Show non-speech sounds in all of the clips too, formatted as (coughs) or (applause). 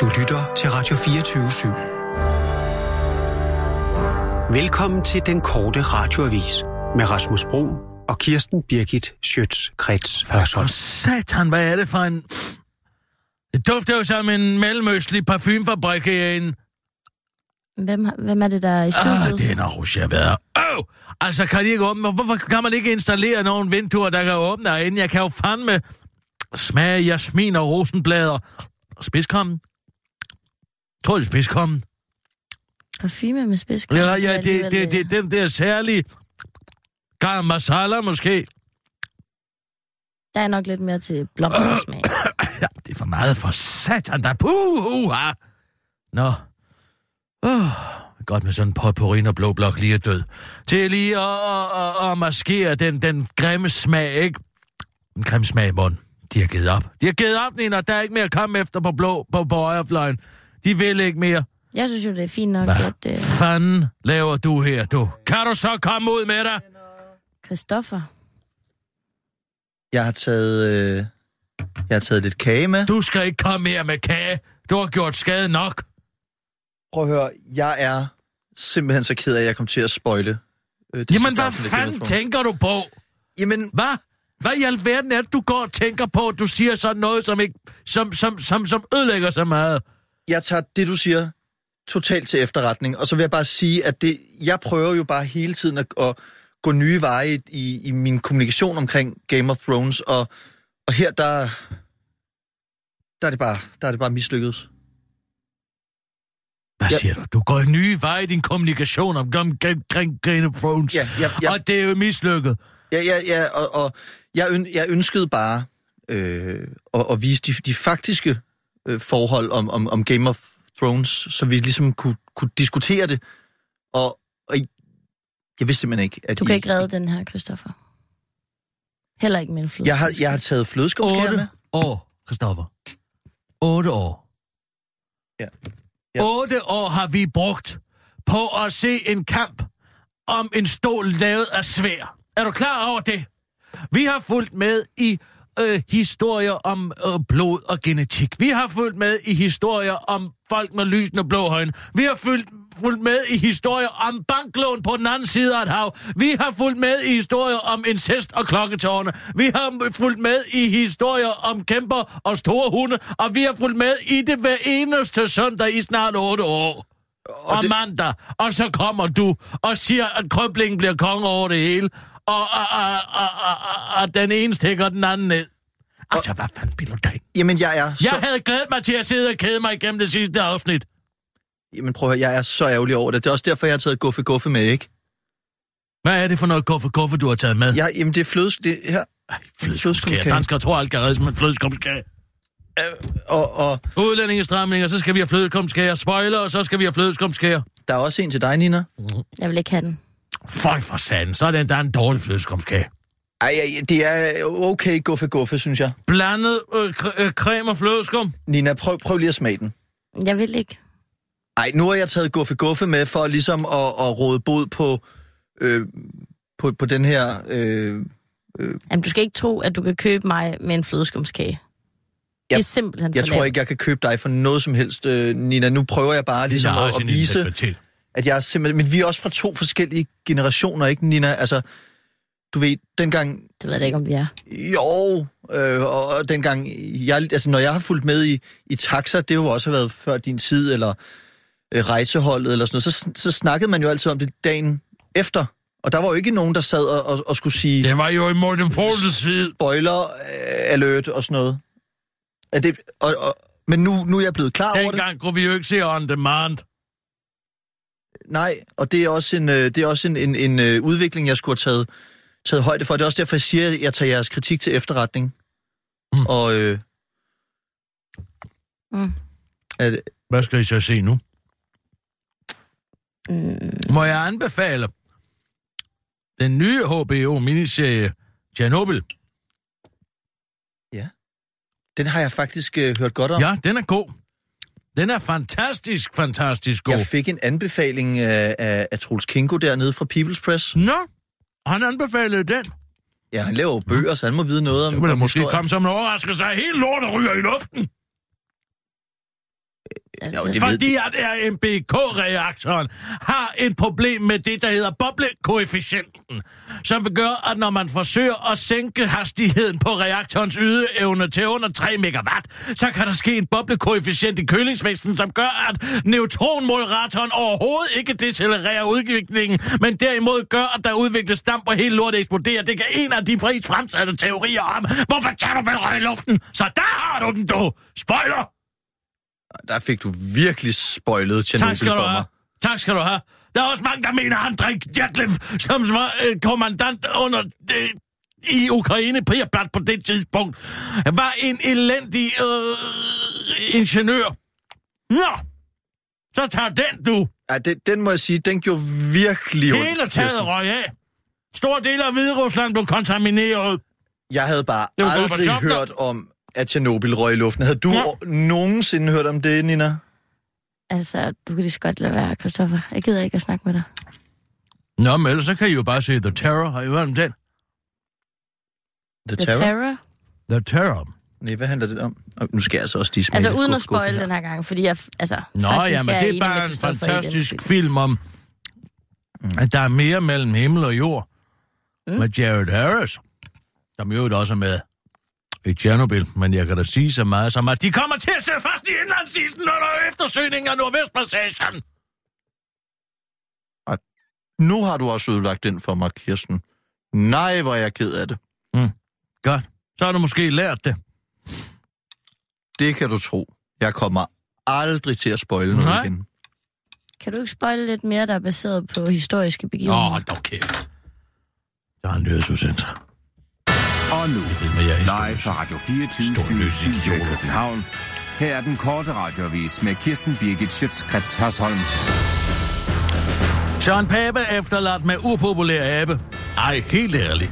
Du lytter til Radio 24 /7. Velkommen til den korte radioavis med Rasmus Bro og Kirsten Birgit Schøtz-Krets For satan, hvad er det for en... Det dufter jo som en mellemøstlig parfumefabrik herinde. Hvem, hvem er det, der er i studiet? Ah, det er nok hos jeg ved. Åh! Altså, kan de ikke åbne? Hvorfor kan man ikke installere nogle vinduer, der kan åbne herinde? Jeg kan jo fandme smage jasmin og rosenblader. Spidskommen. Tror du, det er spidskommen? Parfume med spidskom? Ja, ja, det, det, det, den der særlige garam masala måske. Der er nok lidt mere til blomstersmag. (coughs) Ja, det er for meget for satan, der puh, uh, Nå. Uh, godt med sådan en potpourri, og blå blok lige er død. Til lige at, at, at, at maskere den, den grimme smag, ikke? En grim smag i munden. De har givet op. De har givet op, Nina. Der er ikke mere komme efter på blå på, på højrefløjen. De vil ikke mere. Jeg synes jo, det er fint nok, Hvad at uh, fanden laver du her, du? Kan du så komme ud med dig? Christoffer... Jeg har taget, øh, jeg har taget lidt kage med. Du skal ikke komme mere med kage. Du har gjort skade nok. Prøv at høre, jeg er simpelthen så ked af, at jeg kom til at spoile. Øh, det Jamen, hvad fanden tænker du på? Jamen, Hvad? Hvad i alverden er det, du går og tænker på? Du siger sådan noget, som, ikke, som, som, som, som ødelægger så meget. Jeg tager det, du siger, totalt til efterretning. Og så vil jeg bare sige, at det, jeg prøver jo bare hele tiden at, at gå nye veje i, i min kommunikation omkring Game of Thrones. Og, og her, der, der, er det bare, der er det bare mislykkedes. Hvad Ja. siger du? Du går en nye vej i din kommunikation om Game, of Thrones. Ja, ja, ja. Og det er jo mislykket. Ja, ja, ja, og, og jeg, øn, jeg ønskede bare øh, at, at vise de, de faktiske øh, forhold om, om, om Game of Thrones, så vi ligesom kunne, kunne diskutere det. Og, og jeg vidste simpelthen ikke, at Du I, kan ikke redde den her, Christoffer. Heller ikke med en fløde. Jeg har, jeg har taget flødeskumskager med. 8 år, Christoffer. 8 år. Ja. Ja. 8 år har vi brugt på at se en kamp om en stol lavet af svær. Er du klar over det? Vi har fulgt med i øh, historier om øh, blod og genetik. Vi har fulgt med i historier om folk med lysende blå øjne. Vi har fulgt, fulgt med i historier om banklån på den anden side af et hav. Vi har fulgt med i historier om incest og klokketårne. Vi har fulgt med i historier om kæmper og store hunde. Og vi har fulgt med i det hver eneste søndag i snart otte år. Og, og det- mandag. Og så kommer du og siger, at krøblingen bliver konge over det hele. Og, og, og, og, og, og, og den ene stikker den anden ned. Altså, hvad fanden bilder du dig? Jamen, jeg er Jeg så, havde glædet mig til at sidde og kede mig igennem det sidste afsnit. jamen, prøv at høre, jeg er så ærgerlig over det. Det er også derfor, jeg har taget guffe guffe med, ikke? Hvad er det for noget kuffe, du har taget med? Jeg, jamen, det er flødes... Det her. Ej, flødeskumskage. Danskere tror alt kan reddes med flødeskumskage. Og, og Udlændingestramninger, så skal vi have flødeskumskage. Spoiler, og så skal vi have flødeskumskage. der er også en til dig, Nina. Jeg vil ikke have den. Føj for sanden, så er den der en dårlig flødeskumskage. Ej, ej, det er okay guffe guffe, synes jeg. Blandet øh, øh, creme og flødeskum. Nina, prøv, prøv lige at smage den. Jeg vil ikke. Ej, nu har jeg taget guffe guffe med for ligesom at, at råde bod på, øh, på, på den her... Øh, Jamen, du skal ikke tro, at du kan købe mig med en flødeskumskage. Det er Jeg- simpelthen for jeg tror lavt. ikke, jeg kan købe dig for noget som helst, øh, Nina. Nu prøver jeg bare ligesom Jeg at, at vise. At jeg er simpelthen... Men vi er også fra to forskellige generationer, ikke, Nina? Altså, du ved, dengang... Det ved jeg ikke, om vi er. Jo, øh, og, dengang... Jeg, altså, når jeg har fulgt med i, i taxa, det har jo også været før din tid, eller øh, rejseholdet, eller sådan noget, så, så snakkede man jo altid om det dagen efter. Og der var jo ikke nogen, der sad og, og, og skulle sige... Det var jo i Morten Poulsens tid. spoiler øh, alert og sådan noget. Er det, og, og, men nu, nu er jeg blevet klar over det. Dengang kunne vi jo ikke se on demand. Nej, og det er også en, øh, det er også en, en, en øh, udvikling, jeg skulle have taget, taget højde for. Det er også derfor, jeg siger, at jeg tager jeres kritik til efterretning. Mm. Og øh, Mm. er det, Hvad skal I så se nu? Mm, Må jeg anbefale den nye HBO-miniserie Chernobyl? den har jeg faktisk øh, hørt godt om. Ja, den er god. Den er fantastisk, fantastisk god. Jeg fik en anbefaling af, af, af Troels Kinko dernede fra People's Press. Nå, han anbefalede den. Ja, han laver bøger, så han må vide noget om Så vil der måske historien. komme som en overraskelse, at hele lortet ryger i luften. Altså. Jo, det Fordi at RMBK-reaktoren har et problem med det, der hedder boblekoefficienten, som vil gøre, at når man forsøger at sænke hastigheden på reaktorens ydeevne til under 3 megawatt, så kan der ske en boblekoefficient i kølingsvæsenet, som gør, at neutronmoderatoren overhovedet ikke decelererer udviklingen, men derimod gør, at der udvikles damp og hele lortet eksploderer. Det kan en af de pris fremsatte teorier om. Hvorfor tager du røg i luften? Så der har du den, du! Spoiler! Der fik du virkelig spoilet Tjernobyl for mig. have. Tak skal du have. Der er også mange, der mener, at han drik Jatlev, som var øh, kommandant under øh, i Ukraine Pripyat på det tidspunkt, var en elendig øh, ingeniør. Nå, så tager den, du. Ja, det, den må jeg sige, den gjorde virkelig ondt. Hele taget røg af. Store dele af Hvide Rusland blev kontamineret. Jeg havde bare aldrig Gorbachev, hørt om, at Tjernobyl røg i luften. Havde du Ja. nogensinde hørt om det, Nina? Altså, du kan lige så godt lade være, Christoffer. Jeg gider ikke at snakke med dig. Nå, men ellers så kan I jo bare se The Terror. Har I hørt om den? The The Terror? Terror? The Terror. Nej, hvad handler det om? Og nu skal jeg altså også lige smage Altså, uden at spoil den her gang, fordi jeg, altså, Nå, faktisk ja, men er det er bare en fantastisk film. film om, at der er mere mellem himmel og jord. Mm. Med Jared Harris, som jo også er med i Tjernobyl. Men jeg kan da sige så meget som, at de kommer til at sætte fast i indlandsisen under eftersøgningen af Nordvestpassagen. Nu har du også ødelagt den for mig, Kirsten. Nej, hvor er jeg ked af det. Godt. Så har du måske lært det. Det kan du tro. Jeg kommer aldrig til at spoile noget Nej. igen. Kan du ikke spoile lidt mere, der er baseret på historiske Åh, begivenheder? oh, hold da kæft. Der er en nyhedsudsendelse. Og nu, Jeg ved, hvad jeg live fra Radio 24 Storløs Studio i. København. Her er den korte radiovis med Kirsten Birgit Schøtzgrads Hasholm. Søren Pape er efterladt med upopulær abe. Ej, helt ærligt.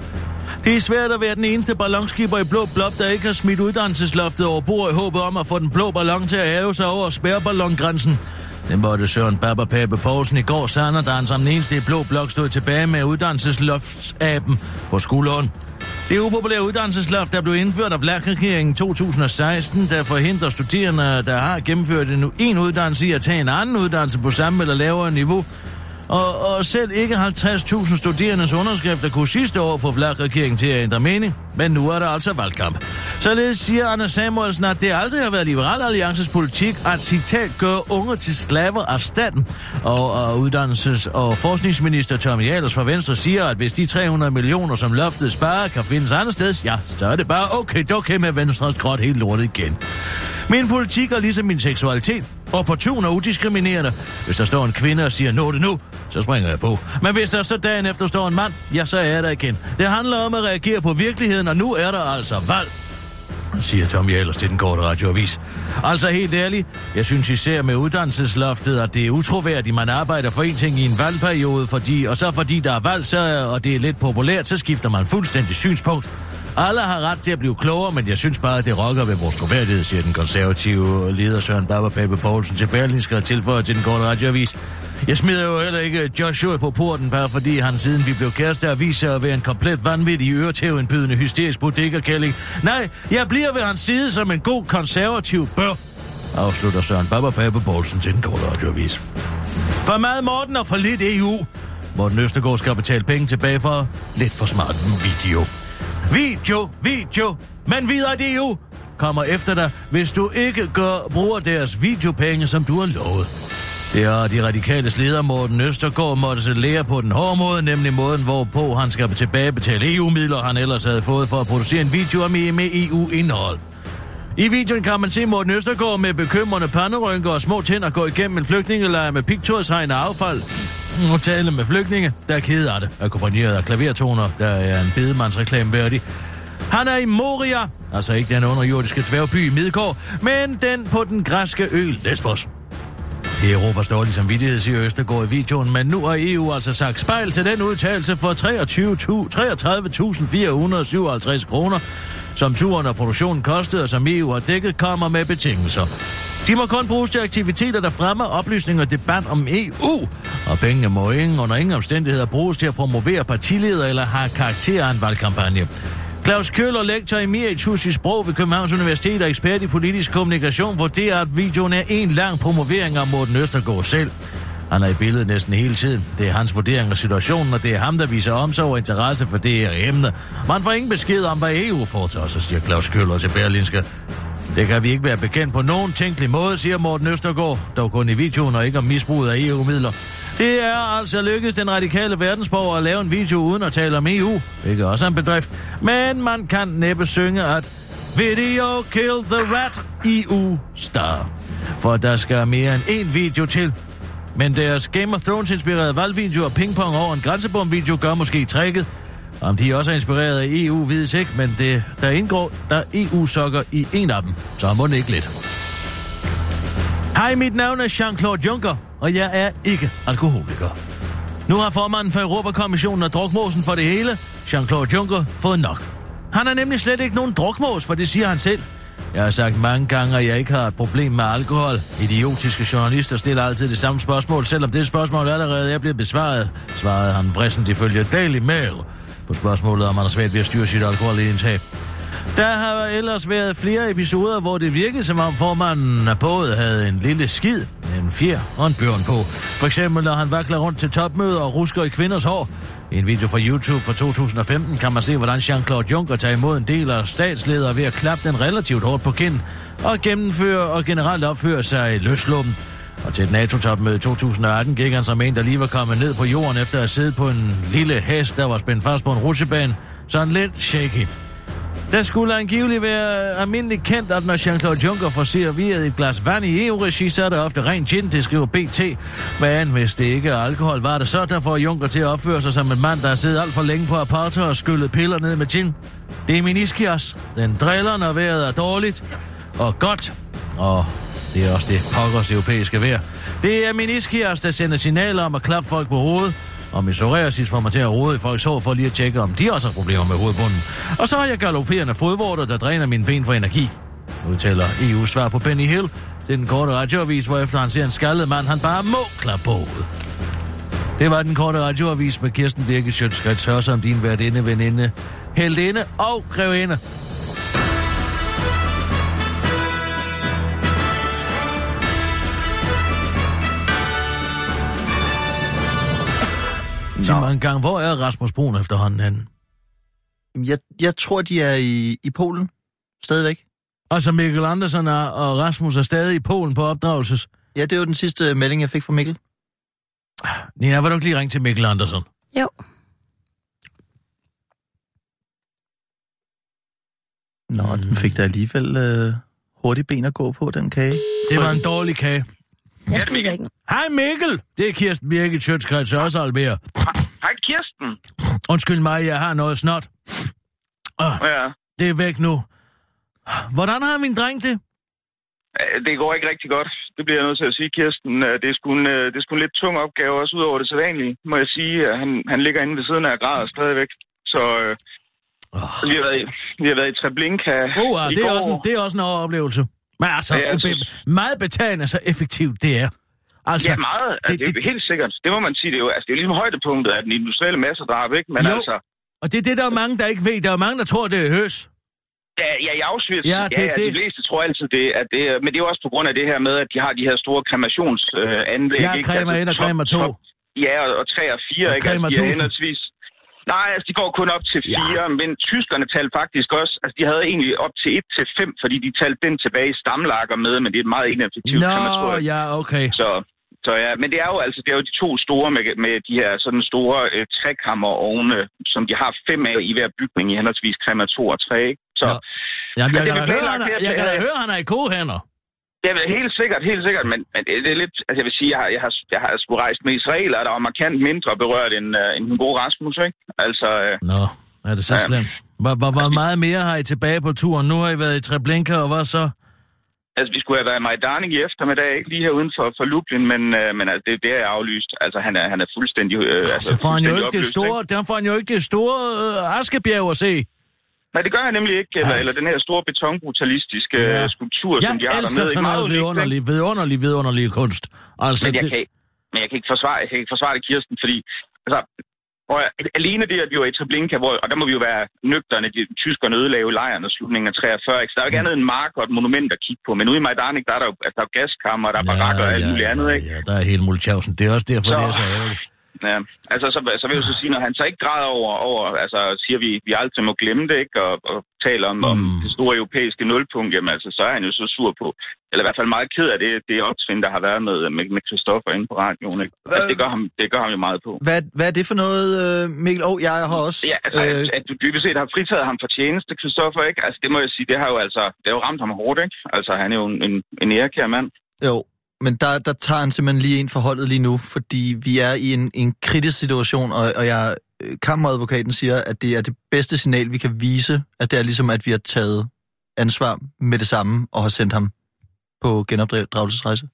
Det er svært at være den eneste ballonskipper i blå blok, der ikke har smidt uddannelsesloftet over bord i håbet om at få den blå ballon til at hæve sig over spærreballongrænsen. Det måtte Søren Baba Pape Poulsen i går sande, da han som den eneste i blå blok stod tilbage med uddannelsesloftaben på skulderen. Det upopulære uddannelsesloft, der blev indført af Vlak-regeringen 2016, der forhindrer studerende, der har gennemført en, en uddannelse i at tage en anden uddannelse på samme eller lavere niveau, og, og selv ikke 50.000 studerendes underskrifter kunne sidste år få flagregeringen til at ændre mening. Men nu er der altså valgkamp. Således siger Anders Samuelsen, at det aldrig har været Liberal Alliances politik at citat gøre unge til slaver af staten. Og, og uddannelses- og forskningsminister Tommy Ahlers fra Venstre siger, at hvis de 300 millioner, som loftet sparer, kan findes andet sted, ja, så er det bare okay, okay med Venstres gråt helt lortet igen. Min politik er ligesom min seksualitet. Opportun og udiskriminerende. Hvis der står en kvinde og siger, nå det nu, så springer jeg på. Men hvis der så dagen efter står en mand, ja, så er jeg der igen. Det handler om at reagere på virkeligheden, og nu er der altså valg siger Tommy Ahlers til den korte radioavis. Altså helt ærligt, jeg synes især med uddannelsesloftet, at det er utroværdigt, man arbejder for en ting i en valgperiode, fordi, og så fordi der er valg, så, og det er lidt populært, så skifter man fuldstændig synspunkt. Alle har ret til at blive klogere, men jeg synes bare, at det rokker ved vores troværdighed, siger den konservative leder Søren Baba Pape Poulsen til Berlingske og tilføjer til den korte radioavis. Jeg smider jo heller ikke Joshua på porten, bare fordi han siden vi blev kærester har vist sig at være en komplet vanvittig øretævindbydende hysterisk bodega-kælling. Nej, jeg bliver ved hans side som en god konservativ bør, afslutter Søren Baba Pape Poulsen til den korte radioavis. For meget Morten og for lidt EU. Morten Østergaard skal betale penge tilbage for lidt for smart video. Video, video, men videre det jo, kommer efter dig, hvis du ikke gør, bruger deres videopenge, som du har lovet. Det har de radikale leder Morten Østergaard måtte se lære på den hårde måde, nemlig måden, hvorpå han skal tilbagebetale EU-midler, han ellers havde fået for at producere en video med, med EU-indhold. I videoen kan man se Morten Østergaard med bekymrende panderynker og små tænder gå igennem en flygtningelejr med pigtrådshegn og affald og tale med flygtninge, der er kede af det, akkompagneret af klavertoner, der er en bedemandsreklame værdig. Han er i Moria, altså ikke den underjordiske dværgby i Midgård, men den på den græske ø Lesbos. Det er Europas dårlige samvittighed, siger Østergaard i videoen, men nu har EU altså sagt spejl til den udtalelse for 33.457 kroner, som turen og produktionen kostede, og som EU har dækket, kommer med betingelser. De må kun bruges til aktiviteter, der fremmer oplysning og debat om EU, og pengene må ingen under ingen omstændigheder bruges til at promovere partileder eller have karakter af en valgkampagne. Claus Køller, lektor emeritus i sprog ved Københavns Universitet og ekspert i politisk kommunikation, vurderer, at videoen er en lang promovering af Morten Østergaard selv. Han er i billedet næsten hele tiden. Det er hans vurdering af situationen, og det er ham, der viser omsorg og interesse for det her emne. Man får ingen besked om, hvad EU foretager sig, siger Claus Køller til Berlinske. Det kan vi ikke være bekendt på nogen tænkelig måde, siger Morten Østergaard, dog kun i videoen og ikke om misbruget af EU-midler. Det er altså lykkedes den radikale verdensborger at lave en video uden at tale om EU, hvilket også er en bedrift. Men man kan næppe synge, at Video kill the rat EU star. For der skal mere end én video til. Men deres Game of Thrones-inspirerede valgvideo og pingpong over en grænsebom-video gør måske tricket. Om de også er inspireret af EU, vides ikke, men det, der indgår der e EU-sokker i en af dem, så må det ikke lidt. Hej, mit navn er Jean-Claude Juncker, og jeg er ikke alkoholiker. Nu har formanden for Europakommissionen og drukmåsen for det hele, Jean-Claude Juncker, fået nok. Han er nemlig slet ikke nogen drukmås, for det siger han selv. Jeg har sagt mange gange, at jeg ikke har et problem med alkohol. Idiotiske journalister stiller altid det samme spørgsmål, selvom det spørgsmål allerede er blevet besvaret, svarede han vrissent ifølge Daily Mail på spørgsmålet, om man har svært ved at styre sit alkoholindtag. Der har ellers været flere episoder, hvor det virkede som om formanden af både havde en lille skid, en fjer og en bjørn på. For eksempel når han vakler rundt til topmøder og rusker i kvinders hår. I en video fra YouTube fra 2015 kan man se, hvordan Jean-Claude Juncker tager imod en del af statsledere ved at klappe den relativt hårdt på kind og gennemføre og generelt opføre sig løsluppen. Og til et NATO-topmøde i 2018 gik han som en, der lige var kommet ned på jorden efter at have siddet på en lille hest, der var spændt fast på en rutsjebane. Sådan lidt shaky. Der skulle angiveligt være almindeligt kendt, at når Jean-Claude Juncker får serveret et glas vand i EU-regi, så er det ofte rent gin, det skriver BT. Men hvis det ikke er alkohol, var det så, der får Juncker til at opføre sig som en mand, der har siddet alt for længe på apartheid og skyllet piller ned med gin. Det er miniskias. Den driller, når vejret er dårligt og godt. Og det er også det pokkers europæiske vejr. Det er miniskias, der sender signaler om at klappe folk på hovedet og med psoriasis får mig til at rode i folks hår for lige at tjekke, om de også har problemer med hovedbunden. Og så har jeg galopperende fodvorter, der dræner mine ben for energi. Udtaler EU svar på Benny Hill til den korte radioavis, hvor efter han ser en skaldet mand, han bare må klappe på hovedet. Det var den korte radioavis med Kirsten Birke Sjøtskrets, om din værtinde, veninde, heldinde og grevinde. Sig mig en gang, hvor er Rasmus Brun efterhånden henne? Jeg, jeg tror, de er i, i Polen. Stadigvæk. Altså Mikkel Andersen er, og Rasmus er stadig i Polen på opdragelses. Ja, det var den sidste melding, jeg fik fra Mikkel. Nina, vil du ikke lige ringe til Mikkel Andersen? Jo. Nå, den fik da alligevel øh, hurtigt ben at gå på, den kage. Det var en dårlig kage. Jeg spiser ikke. Hej Mikkel! Det er Kirsten Birgit Sjøtskreds også Albert. Hej Kirsten. Undskyld mig, jeg har noget snot. Oh, Ja, det er væk nu. Hvordan har min dreng det? det går ikke rigtig godt. Det bliver jeg nødt til at sige, Kirsten. Det er sgu en, øh, det er sgu en lidt tung opgave, også ud over det sædvanlige, må jeg sige. at Han, han ligger inde ved siden af græder stadigvæk. Så øh, Oh. vi, har været i, vi har været i Treblinka Oh, ja, i det, er også en, det er også en oplevelse. Men altså, Ja, jeg be- meget betagende så effektivt det er. Altså, Ja, meget. Altså, det- det, det, det- helt sikkert. Det må man sige. Det er jo, altså, det er jo ligesom højdepunktet af den industrielle massedrab, ikke? Men Jo. altså, Og det er det, der er mange, der ikke ved. Der er mange, der tror, det er høs. ja, ja, i Auschwitz, Ja, det- ja, ja, det- de fleste tror altid det, at det er, men det er jo også på grund af det her med, at de har de her store kremationsanlæg. Øh, anlæg, Ja? Kremer 1 og top- Kremer 2. top- Ja, og, og 3 og 4, Og ikke? Altså, de er 1000. henholdsvis... Nej, altså, de går kun op til 4, ja. men tyskerne talte faktisk også... Altså, de havde egentlig op til 1 til 5, fordi de talte den tilbage i stamlager med, men det er et meget ineffektivt Nå, krematorium. ja, okay. Så, så ja, men det er jo altså det er jo de to store med, med de her sådan store øh, trekammerovne, som de har fem af i hver bygning i henholdsvis kremator 2 og 3. Ikke? Så Ja. Jamen, jeg det kan da høre, han er, jeg kan da høre, han er i kohænder. Ja, men helt sikkert, helt sikkert, men, men det, er lidt, altså jeg vil sige, jeg har, jeg har, jeg har sgu rejst med israeler, der var markant mindre berørt end, uh, end den gode Rasmus, ikke? Altså, uh, Nå, er det så Ja. slemt? Hvor, hvor, hvor meget mere har I tilbage på turen? Nu har I været i Treblinka, og hvad så? altså vi skulle have været i Majdanek i eftermiddag, ikke lige her uden for, for Lublin, men, uh, men altså, det, det er aflyst. Altså, han er, han er fuldstændig... Uh, altså, Så får han jo ikke det store, der får han jo ikke det store øh, askebjerg at se. Nej, det gør jeg nemlig ikke. Eller, Ej. eller den her store betonbrutalistiske Ja. ja. skulptur, Jeg som de har elsker dernede. sådan Meget noget unikt, ikke? vidunderlig, vidunderlig, vidunderlig kunst. Altså, Men jeg, det, kan, ikke- men jeg kan ikke forsvare, jeg kan ikke forsvare det, Kirsten, fordi altså, Og alene det, at vi var i Treblinka, hvor, og der må vi jo være nøgterne, de tyskerne ødelagde lejren og slutningen af 43, ikke? så der er jo ikke andet end mark og et monument at kigge på. Men ude i Majdanek, der er der jo altså, der er gaskammer, der er barakker og alt muligt andet, ikke? Ja, der er hele Mulchausen. Det er også derfor, Så- det er så ærgerligt. Ja, altså så, så vil jeg så sige, når han så ikke græder over, over altså siger vi, vi aldrig må glemme det, ikke, og, og taler om, mm. om det store europæiske nulpunkt, jamen altså, så er han jo så sur på, eller i hvert fald meget ked af det, det opsving, der har været med, med, med Christoffer inde på radioen, ikke? Altså, det, gør ham, det gør ham jo meget på. Hvad, hvad er det for noget, øh, Mikkel? Åh, oh, jeg har også... Ja, altså, øh, at du dybest set har fritaget ham for tjeneste, Christoffer, ikke? Altså, det må jeg sige, det har jo altså, det har jo ramt ham hårdt, ikke? Altså, han er jo en, en, en ærekær mand. Jo, men der, der tager han simpelthen lige ind for holdet lige nu, fordi vi er i en, en kritisk situation, og, og jeg, øh, kammeradvokaten siger, at det er det bedste signal, vi kan vise, at det er ligesom, at vi har taget ansvar med det samme og har sendt ham på genopdragelsesrejse.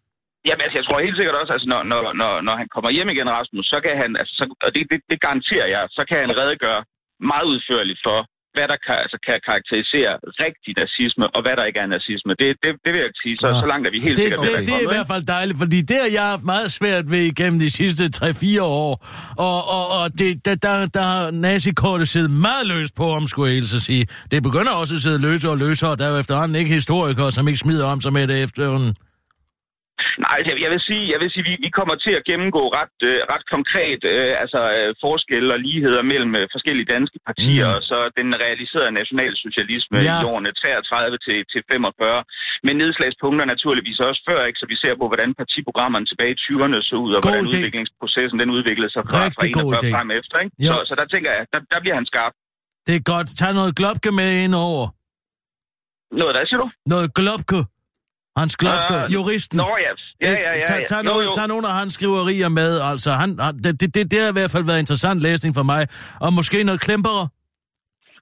Jamen, altså, jeg tror helt sikkert også, altså, når, når, når, når han kommer hjem igen, Rasmus, så kan han, altså, så, og det, det, det garanterer jeg, så kan han redegøre meget udførligt for, hvad der kan, altså, kan karakterisere rigtig nazisme, og hvad der ikke er nazisme. Det, det, det vil jeg sige, så, så langt er vi helt det, sikkert det, at det er i hvert fald dejligt, fordi det har jeg haft meget svært ved igennem de sidste 3-4 år. Og, og, og det, der, der, der har nazikortet siddet meget løst på, om skulle jeg hilse sige. Det begynder også at sidde løsere og løsere, og der er jo efterhånden ikke historikere, som ikke smider om sig med det efterhånden. Nej, altså, jeg, vil sige, jeg vil sige, vi, vi kommer til at gennemgå ret, øh, ret konkret øh, altså øh, forskelle og ligheder mellem øh, forskellige danske partier, Mm. og så den realiserede nationalsocialisme Ja. i årene 33 til, til 45. Men nedslagspunkter naturligvis også før, ikke? så vi ser på, hvordan partiprogrammerne tilbage i 20'erne så ud, og God hvordan idé. udviklingsprocessen den udviklede sig fra, fra Rigtig god 41 idé. frem efter. Ikke? Jo. Så, så der tænker jeg, der, der bliver han skarp. Det er godt. Tag noget glopke med ind over. Noget der, siger du? Noget glopke. Hans glopke, Øh, juristen. Nå ja, ja, ja, ja. Tag, tag, nogle, tag nogle af hans skriverier med, altså. Han, han, det, det, det, det har i hvert fald været interessant læsning for mig. Og måske noget klemperer.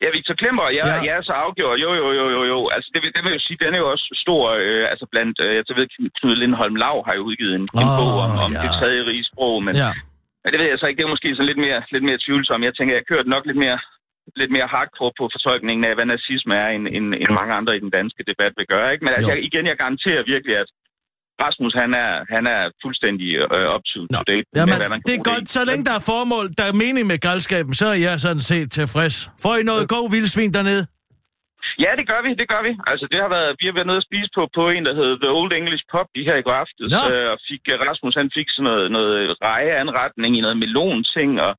Ja, Victor Klemper, ja, Ja. ja. ja så afgjort. Jo, jo, jo, jo, jo. Altså, det, vil- det vil jeg jo sige, den er jo også stor, øh, altså blandt, øh, jeg ved, Knud Lindholm Lav har jo udgivet en, en Åh, bog om, om ja. det tredje rige sprog, men, Ja. men det ved jeg så ikke, det er måske sådan lidt mere, lidt mere tvivlsomt. Jeg tænker, jeg kørt nok lidt mere, lidt mere hardcore på fortolkningen af, hvad nazisme er, end, end, end mange andre i den danske debat vil gøre. Ikke? Men altså, jeg, igen, jeg garanterer virkelig, at Rasmus, han er, han er fuldstændig øh, up to, Nå, date Jamen, med, hvad man det er godt. Så længe der er formål, der er mening med galskaben, så er jeg sådan set tilfreds. Får I noget god vildsvin dernede? Ja, det gør vi, det gør vi. Altså, det har været, vi har været nede og spise på, på en, der hed The Old English Pub lige her i går aftes. Øh, og fik, øh, Rasmus, han fik sådan noget, noget rejeanretning i noget melon-ting, og,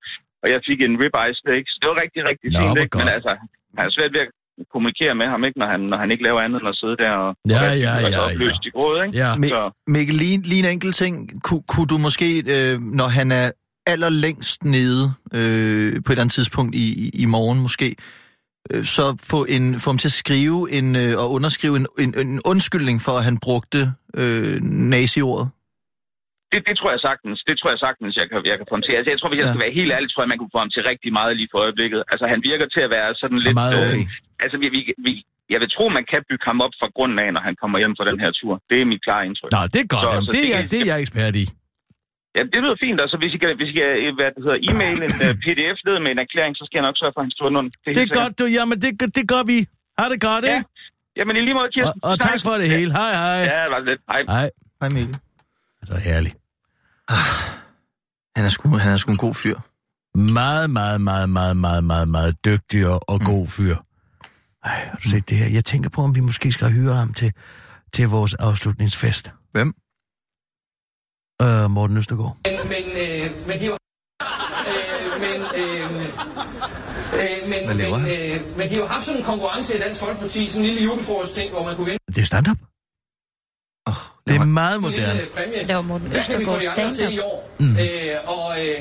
og jeg fik en ribeye steak. Så det var rigtig, rigtig Nå, fint, ikke? Men altså, han er svært ved at kommunikere med ham, ikke? Når han, når han ikke laver andet end at sidde der og, Ja, og ja, ja, opløst ja. i gråd, ikke? Ja. Så, Mikkel, lige, lige en enkelt ting. Ku, kunne du måske, øh, når han er allerlængst nede øh, på et eller andet tidspunkt i, i, i morgen måske, øh, så få, en, få ham til at skrive en, øh, og underskrive en, en, en undskyldning for, at han brugte øh, nazi-ordet? Det, det tror jeg sagtens, det tror jeg sagtens, jeg kan, jeg kan få ham til. Altså, jeg tror, hvis jeg Ja. skal være helt ærlig, tror jeg, man kunne få ham til rigtig meget lige for øjeblikket. Altså, han virker til at være sådan lidt... Meget okay. Øh, altså, vi, vi, vi, jeg vil tro, man kan bygge ham op fra grunden af, når han kommer hjem fra den her tur. Det er mit klare indtryk. Nå, det er godt. Så- Jamen, så det, det er, kan- det er jeg ekspert i. Ja, det lyder fint. Altså, hvis I kan, hvis I kan øh, hvad det hedder, e-mail en uh, pdf ned med en erklæring, så skal jeg nok sørge for, at han står under. Det er godt, du. Jamen, det, det gør vi. Har det godt, Ja. ikke? Jamen, i lige måde, Og, Kirsten. og tak for det hele. Hej, hej. Ja, det var lidt. Hej. Hej. Hej Mikkel. Det er herligt. Han er sgu, han er sgu en god fyr. Meget, meget, meget, meget, meget, meget, meget dygtig og, og god fyr. Ej, har du set det her? Jeg tænker på, om vi måske skal hyre ham til, til vores afslutningsfest. Hvem? Øh, Morten Østergaard. Men, men, øh, men de er jo... Øh, men, øh, øh, men, Hvad laver men, han? øh, men de har haft sådan en konkurrence i Dansk Folkeparti, sådan en lille julefrokost ting, hvor man kunne vinde Det er stand-up. Det er meget moderne. Det var Morten Østergaard stand-up. i år? Mm. Øh, og, øh,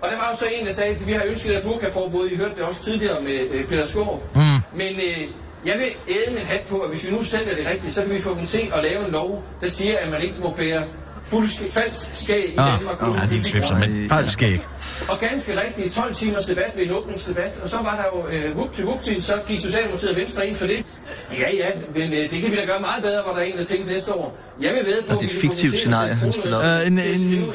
og der var jo så en, der sagde, at vi har ønsket et burkaforbud. I hørte det også tidligere med øh, Peter Skov. Mm. Men øh, jeg vil æde min hat på, at hvis vi nu sælger det rigtigt, så kan vi få dem til at lave en lov, der siger, at man ikke må bære fuld falsk skæg i Ah, Danmark. ja, det er svipser, men falsk ikke. Og ganske rigtigt, 12 timers debat ved en åbningsdebat, og så var der jo øh, vup til vup til, så gik Socialdemokratiet og Venstre ind for det. Ja, ja, men øh, det kan vi da gøre meget bedre, var der en, der tænkte næste år. Jeg vil ved på, Og det er et fiktivt scenarie, han stiller op. Øh, en, en, øh,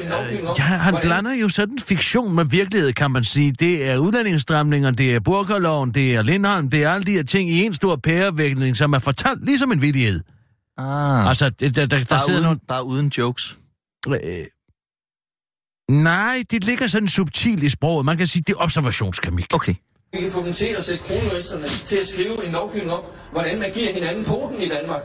ja, han blander jo sådan fiktion med virkelighed, kan man sige. Det er udlændingsstramninger, det er burkerloven, det er Lindholm, det er alle de her ting i en stor pærevækning, som er fortalt ligesom en vidighed. Ah, Altså, det- der, der, der bare, sidder uden, nogle... bare uden jokes. Øh, Nej, det ligger sådan subtilt i sproget. Man kan sige, det er observationskemik. Okay. Vi kan få dem til at sætte kronjuristerne til at skrive en lovgivning om, hvordan man giver hinanden poten i Danmark.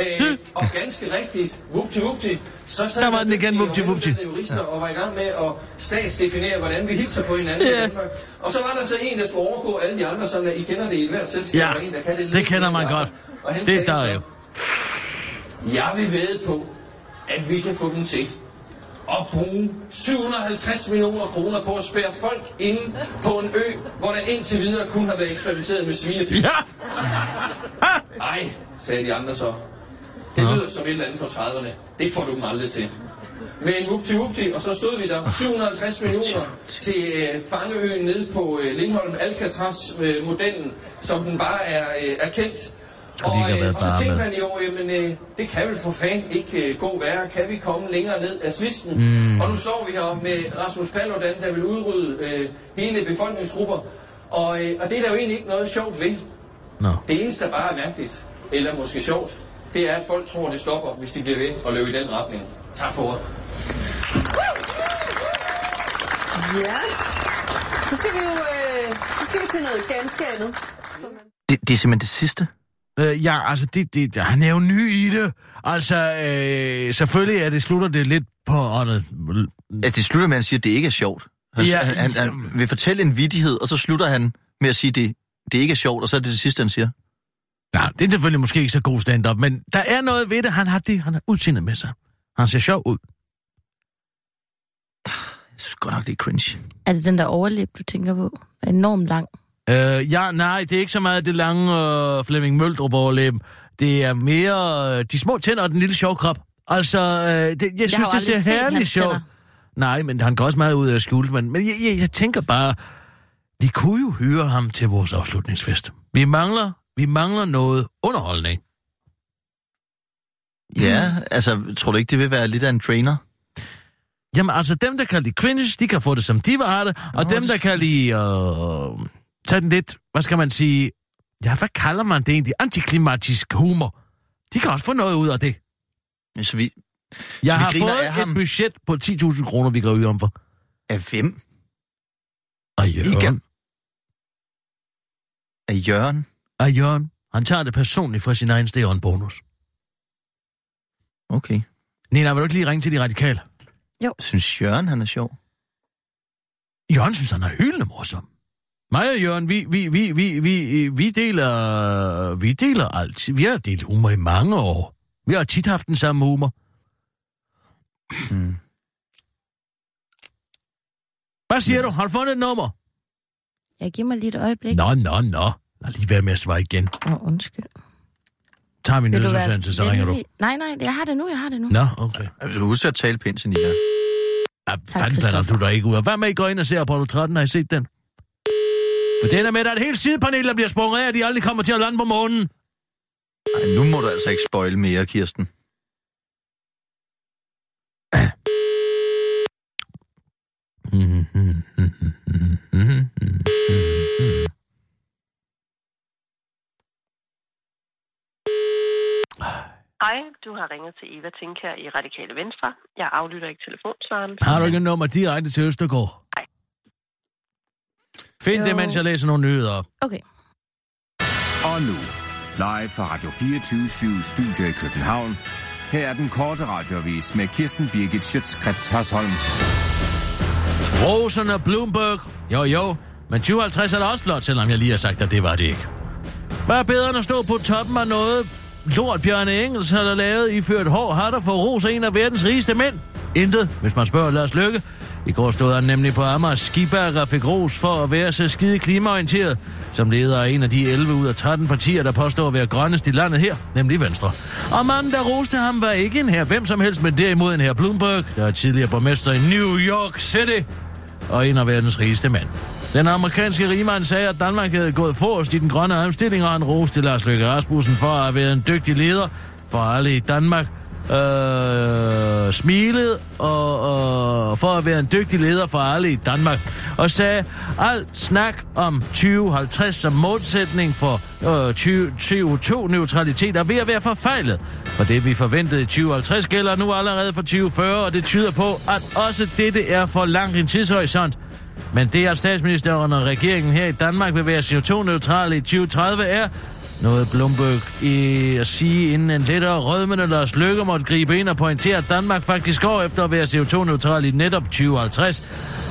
Øh, og ganske rigtigt, vupti vupti, så sad Der var den igen, vupti, vupti. jurister og var i gang med at statsdefinere, hvordan vi hilser på hinanden Ja. i Danmark. Og så var der så en, der skulle overgå alle de andre, sådan at I kender det i hvert selskab. Ja, en, der kan det, det kender man godt. Og han Det er der jo. Jeg vil ved på, at vi kan få dem til at bruge 750 millioner kroner på at spære folk inde på en ø, hvor der indtil videre kun har været eksperimenteret med svinepis. Ja, (laughs) Nej, sagde de andre så. Det lyder som et eller andet fra 30'erne. Det får du dem aldrig til. Med en vupti vupti, og så stod vi der 750 millioner til øh, fangeøen nede på øh, Lindholm Alcatraz-modellen, som den bare er, øh, er kendt. Og de ikke har været og så bare tænkte med. man jo, jamen, øh, det kan vel for fanden ikke øh, gå værre. Kan vi komme længere ned af svisten? Mm. Og nu står vi her med Rasmus Paludan, der vil udrydde øh, hele befolkningsgrupper. Og, øh, og det er der jo egentlig ikke noget sjovt ved. Nå. Det eneste, der bare er mærkeligt, eller måske sjovt, det er, at folk tror, det stopper, hvis de bliver ved og løbe i den retning. Tak for ordet. Ja. Så skal vi jo øh, så skal vi til noget ganske andet. Som. Det, det er simpelthen det sidste. Øh, ja, altså, det, det, han er jo ny i det. Altså, øh, selvfølgelig er det, slutter det lidt på åndet. At det slutter med, at han siger, at det ikke er sjovt. Han, Ja. ja. han, han, han vil fortælle en vidighed, og så slutter han med at sige, at det, det ikke er sjovt, og så er det det sidste, han siger. Ja, det er selvfølgelig måske ikke så god stand-up, men der er noget ved det. Han har det, han har udseendet med sig. Han ser sjov ud. Jeg synes godt nok, det er cringe. Er det den der overlæb, du tænker på? Er enormt lang. Øh, ja, nej, det er ikke så meget det lange øh, Flemming Møldrup overlæben. Det er mere øh, de små tænder og den lille sjovkrop. Altså, øh, det, jeg, jeg synes, det ser herligt sjovt. Nej, men han går også meget ud af skjult, men, men jeg, jeg, jeg tænker bare, vi kunne jo hyre ham til vores afslutningsfest. Vi mangler, vi mangler noget underholdning. Ja, altså, tror du ikke, det vil være lidt af en trainer? Jamen altså, dem, der kan lide cringe, de kan få det, som de vil have det, og Nå, dem, det- der kan lide, øh, tage den lidt, hvad skal man sige, ja, hvad kalder man det egentlig, antiklimatisk humor, de kan også få noget ud af det. Så vi... Jeg vi har fået af ham. et budget på 10.000 kroner, vi kan ryge om for. Af hvem? Af Jørgen. Ikke? Af Jørgen? Af Jørgen. Han tager det personligt fra sin egen sted og en bonus. Okay. Nina, vil du ikke lige ringe til de radikale? Jeg synes, Jørgen, han er sjov. Jørgen synes, han er hyldende morsom. Mig og Jørgen, vi, vi, vi, vi, vi, vi deler, vi deler alt. Vi har delt humor i mange år. Vi har tit haft den samme humor. Mm. Hvad siger du? Har du fundet et nummer? Jeg giver mig lige et øjeblik. Nå, nå, nå. Lad lige være med at svare igen. Åh, oh, undskyld. Tager min nødsudsendelse, så ringer du. Nej, nej, jeg har det nu, jeg har det nu. Nå, okay. Vil du huske at tale pænt til Nina? Ja, fanden blander du der ikke ud af. Hvad med, I går ind og ser Apollo 13? Har I set den? For den er med, der er et helt sidepanel, der bliver sprunget af, at de aldrig kommer til at lande på månen. Ej, nu må du altså ikke spoil mere, Kirsten. Hej, du har ringet til Eva Tinkær i Radikale Venstre. Jeg aflytter ikke telefonsvaren. Har du ikke nummer direkte til Østergaard? Nej. Find det, Jo. mens jeg læser nogle nyheder op. Okay. Og nu, live fra Radio 24 Studio i København. Her er den korte radiovis med Kirsten Birgit Schøtzgrads Hasholm. Rosen og Bloomberg. Jo, jo. Men 2050 er da også flot, selvom jeg lige har sagt, at det var det ikke. Er bedre end at stå på toppen af noget lort Bjørne Engels har der lavet iført hår hatter for ros af en af verdens rigeste mænd? Intet, hvis man spørger Lars Lykke. I går stod han nemlig på Amars og fik ros for at være så skide klimaorienteret, som leder af en af de 11 ud af 13 partier, der påstår at være grønnest i landet her, nemlig Venstre. Og manden, der roste ham, var ikke en her hvem som helst, men derimod en her Bloomberg, der er tidligere borgmester i New York City og en af verdens rigeste mænd. Den amerikanske rigmand sagde, at Danmark havde gået forrest i den grønne omstilling, og han roste Lars Løkke Rasmussen for at være en dygtig leder for alle i Danmark, øh, smilede og, og, for at være en dygtig leder for alle i Danmark, og sagde, alt snak om 2050 som målsætning for øh, CO2-neutralitet er ved at være forfejlet. For det, vi forventede i 2050, gælder nu allerede for 2040, og det tyder på, at også dette er for langt en tidshorisont. Men det, at statsministeren og regeringen her i Danmark vil være CO2-neutrale i 2030, er noget Bloomberg i at sige, inden en lettere rødmende Lars Løkke måtte gribe ind og pointere, at Danmark faktisk går efter at være CO2-neutral i netop 2050,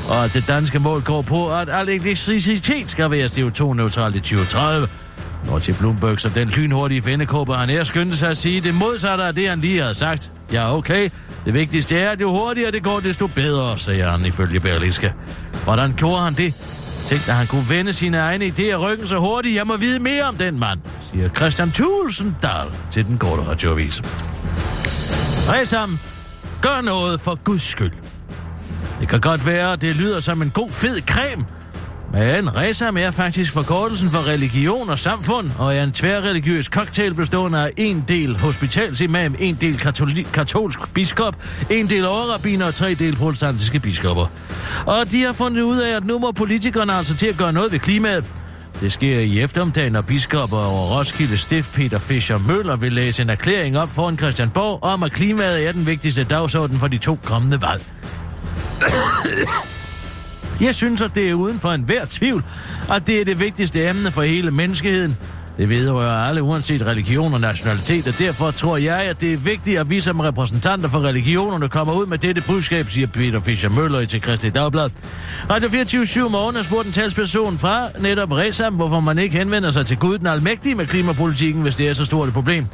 og at det danske mål går på, at al elektricitet skal være CO2-neutral i 2030. Når til Bloomberg, som den lynhurtige fændekåber, han er skyndte sig at sige det modsatte af det, han lige havde sagt. Ja, okay. Det vigtigste er, at jo hurtigere det går, desto bedre, sagde han ifølge Berlinske. Hvordan gjorde han det? Tænk, at han kunne vende sine egne idéer ryggen så hurtigt. Jeg må vide mere om den mand, siger Christian Thulsen Dahl til den korte radioavis. Resam, gør noget for Guds skyld. Det kan godt være, at det lyder som en god fed creme, men RESAM er faktisk forkortelsen for religion og samfund, og er en tværreligiøs cocktail bestående af en del hospitalsimam, en del katoli- katolsk biskop, en del overrabiner og tre del protestantiske biskopper. Og de har fundet ud af, at nu må politikerne altså til at gøre noget ved klimaet. Det sker i eftermiddagen, når biskopper over Roskilde Stift Peter Fischer Møller vil læse en erklæring op foran Christianborg om, at klimaet er den vigtigste dagsorden for de to kommende valg. Jeg synes, at det er uden for enhver tvivl, at det er det vigtigste emne for hele menneskeheden. Det vedrører alle uanset religion og nationalitet, og derfor tror jeg, at det er vigtigt, at vi som repræsentanter for religionerne kommer ud med dette budskab, siger Peter Fischer Møller til Kristelig Dagblad. Radio 24 morgen har spurgt en talsperson fra netop Resam, hvorfor man ikke henvender sig til Gud den almægtige med klimapolitikken, hvis det er så stort et problem.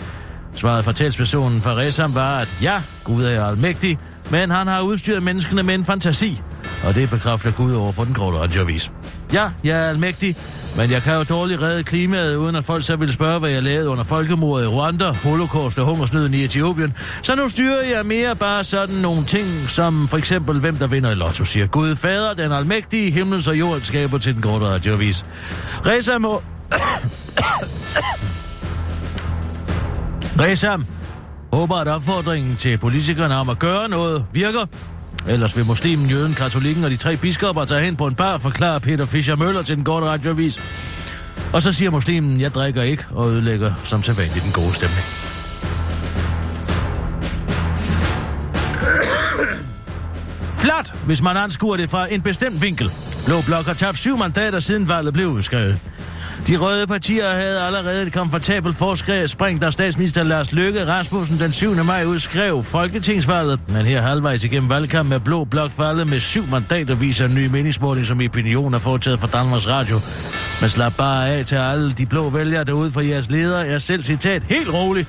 Svaret fra talspersonen fra Resam var, at ja, Gud er almægtig, men han har udstyret menneskene med en fantasi. Og det bekræfter Gud over for den korte radioavis. Ja, jeg er almægtig, men jeg kan jo dårligt redde klimaet, uden at folk så vil spørge, hvad jeg lavede under folkemordet i Rwanda, holocaust og hungersnøden i Etiopien. Så nu styrer jeg mere bare sådan nogle ting, som for eksempel, hvem der vinder i lotto, siger Gud Fader, den almægtige, himlens og jordens skaber til den korte radioavis. Reza må... (coughs) Reza håber, at opfordringen til politikerne om at gøre noget virker, Ellers vil muslimen, jøden, katolikken og de tre biskopper tage hen på en bar, forklarer Peter Fischer Møller til den gode radioavis. Og så siger muslimen, jeg drikker ikke og ødelægger som sædvanligt den gode stemning. Flot, hvis man anskuer det fra en bestemt vinkel. Blå Blok har tabt syv mandater siden valget blev udskrevet. De røde partier havde allerede et komfortabelt forspring, spring, da statsminister Lars Løkke Rasmussen den 7. maj udskrev folketingsvalget. Men her halvvejs igennem valgkampen med Blå Blok faldet med syv mandater, viser en ny meningsmåling, som Opinion er foretaget for Danmarks Radio. Men slap bare af til alle de blå vælgere derude fra jeres leder Jeg selv citat helt rolig,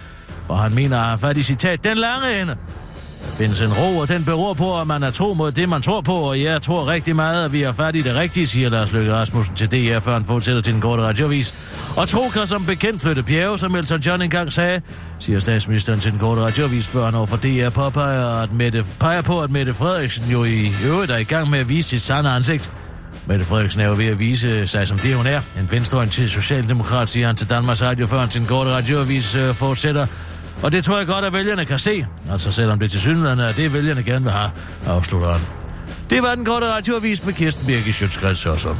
for han mener at have fat i citat den lange ende. Der findes en ro, og den beror på, at man er tro mod det, man tror på, og jeg tror rigtig meget, at vi er færdige det rigtige, siger Lars Løkke Rasmussen til DR, før han fortæller til den korte radiovis. Og tro kan som bekendt flytte bjerge, som Elton John engang sagde, siger statsministeren til den korte radiovis, før han overfor DR påpeger, at Mette, peger på, at Mette Frederiksen jo i øvrigt er i gang med at vise sit sande ansigt. Mette Frederiksen er jo ved at vise sig som det, hun er. En venstreorienteret socialdemokrat, siger han til Danmarks Radio, før han til den korte radioavis øh, fortsætter. Og det tror jeg godt, at vælgerne kan se. Altså selvom det til synligheden er det, vælgerne gerne vil have, afslutter han. Det var den korte radioavis med Kirsten Birke Sjøtskreds og sådan.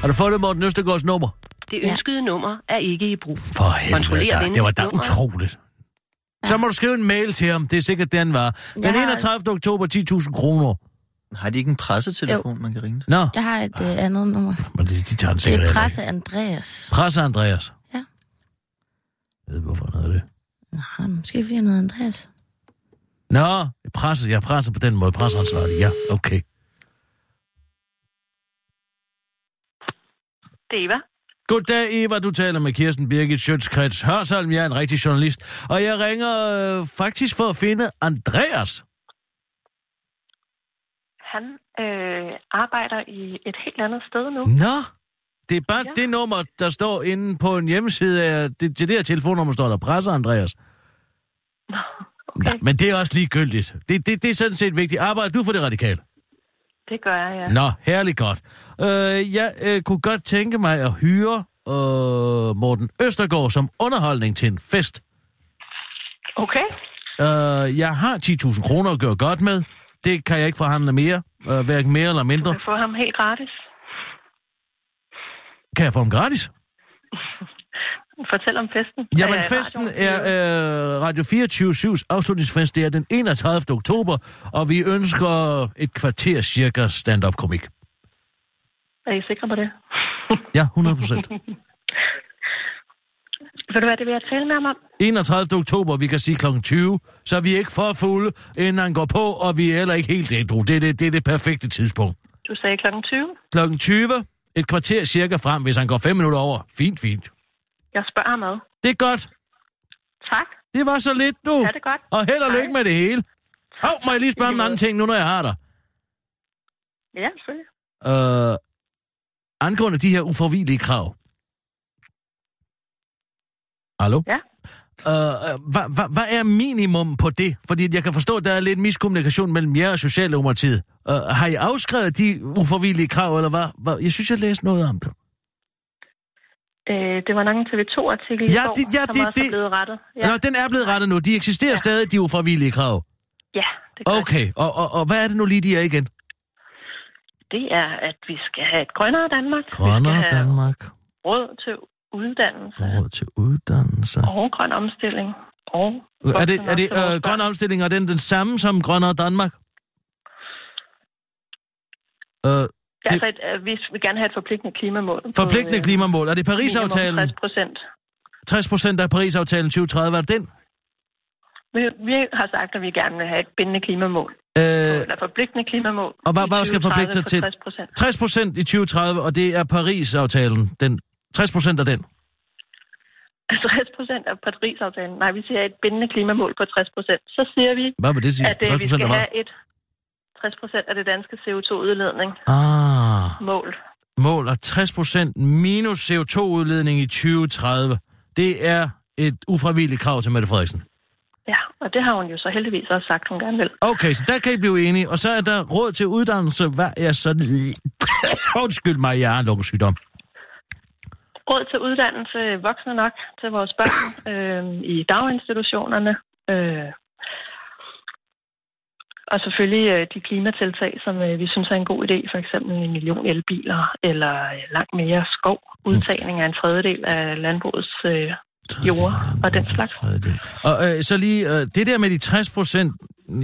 Har du fået det, Morten Østergaards nummer? Det ønskede ja. nummer er ikke i brug. For helvede, venligst det var da nummeret. Så må du skrive en mail til ham. Det er sikkert den var. Den Jeg har 31. oktober, 10.000 kroner. Har de ikke en pressetelefon, man kan ringe til? Nå, Jeg har et øh, andet nummer. men de, de tager den Det sikkert er heller Presse ikke. Andreas. Presse Andreas. Ja. Jeg ved, hvorfor han hedder det. Nå, måske fordi han hedder Andreas. Nå, presse, jeg presser på den måde. Presseansvarlig, ja, okay. Det er Eva. Goddag, Eva. Du taler med Kirsten Birgit Sjøtskrets Hørsalm. Jeg er en rigtig journalist. Og jeg ringer øh, faktisk for at finde Andreas. Han øh, arbejder i et helt andet sted nu. Nå, det er bare ja. Det nummer, der står inde på en hjemmeside. Af, det, det her telefonnummer står der Presse Andreas. okay. Nej, men det er også ligegyldigt. Det, det, det er sådan set vigtigt. Arbejder du for det radikale? Det gør jeg, ja. Nå, herligt godt. Øh, jeg øh, kunne godt tænke mig at hyre øh, Morten Østergaard som underholdning til en fest. Okay. Øh, jeg har 10.000 kroner at gøre godt med. Det kan jeg ikke forhandle mere. Øh, hverken mere eller Du mindre. kan få ham helt gratis. Kan jeg få dem gratis? (laughs) Fortæl om festen. Jamen, Øh, festen er øh, Radio 24-7's afslutningsfest. Det er den 31. oktober, og vi ønsker et kvarter cirka stand-up-komik. Er I sikre på det? Ja, 100 procent. (laughs) Ved du hvad, det vil jeg tale med ham om? 31. oktober, vi kan sige kl. 20, så er vi ikke for fulde, inden han går på, og vi er heller ikke helt ædru. Det, er det, det er det perfekte tidspunkt. Du sagde klokken 20. Klokken 20, et kvarter cirka frem, hvis han går 5 minutter over. Fint, fint. Jeg spørger ham ad. Det er godt. Tak. Det var så lidt nu. Ja, det er godt. Og held og lykke med det hele. Hov, må jeg lige spørge om en anden ting nu, når jeg har dig? Ja, selvfølgelig. Øh, angående de her uforvillige krav. Hallo? Ja. Øh, hvad, hvad, hvad er minimum på det? Fordi jeg kan forstå, at der er lidt miskommunikation mellem jer og Socialdemokratiet. Øh, har I afskrevet de uforvillige krav, eller hvad? hvad? Jeg synes, jeg læste noget om det. Øh, det var nok en TV2-artikel i Ja, går, det- ja, som det- også det- er blevet rettet. Ja. Nå, den er blevet rettet nu. De eksisterer ja. stadig, de uforvillige krav. ja det gør Okay, og, og, og hvad er det nu lige, de er igen? Det er, at vi skal have et grønnere Danmark. Grønnere Danmark, råd til uddannelse råd til uddannelse. og grøn omstilling. Og Er det, er det øh, grøn omstilling, og den den samme som grønnere Danmark? Øh, Ja, altså, et, øh, vi vil gerne have et forpligtende klimamål. på, forpligtende øh, klimamål. Er det Paris-aftalen? minimum 60 procent. 60 procent af Paris-aftalen 2030, er det den? Vi, vi har sagt, at vi gerne vil have et bindende klimamål. Øh, Eller forpligtende klimamål. og hvad, hvad skal 2030 forpligte sig på til? 60 procent. 60 procent i 2030, og det er Paris-aftalen. Den, 60 procent af den. Altså 60 procent af Paris-aftalen. Nej, vi siger et bindende klimamål på 60 procent. Så siger vi, Hvad vil det sige? at øh, 60 vi procent skal have et 60 procent af det danske CO2-udledning Ah, mål. mål og 60 procent minus CO2-udledning i 2030. Det er et ufravilligt krav til Mette Frederiksen. Ja, og det har hun jo så heldigvis også sagt, hun gerne vil. Okay, så der kan I blive enige. Og så er der råd til uddannelse. Hvad er så... (coughs) Undskyld mig, jeg har en lungesygdom. Råd til uddannelse voksne nok til vores børn øh, i daginstitutionerne. Øh, og selvfølgelig øh, de klimatiltag, som øh, vi synes er en god idé, for eksempel en million elbiler, eller øh, langt mere skov, udtagning af en tredjedel af landbrugets øh, jord og den slags. Tredjedel. Og øh, så lige, øh, det der med de 60 procent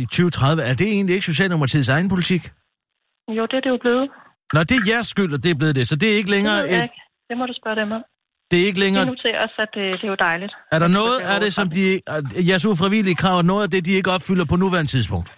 i 2030, er det egentlig ikke Socialdemokratiets egen politik? Jo, det er det jo blevet. Nå, det er jeres skyld, at det er blevet det. Så det er ikke Det, længere jeg et, ikke. det må du spørge dem om. det er ikke længere... noterer os, at det, det er jo dejligt. Er der noget det af det, som de, jeres ufravillige krav, er noget af det, de ikke opfylder på nuværende tidspunkt?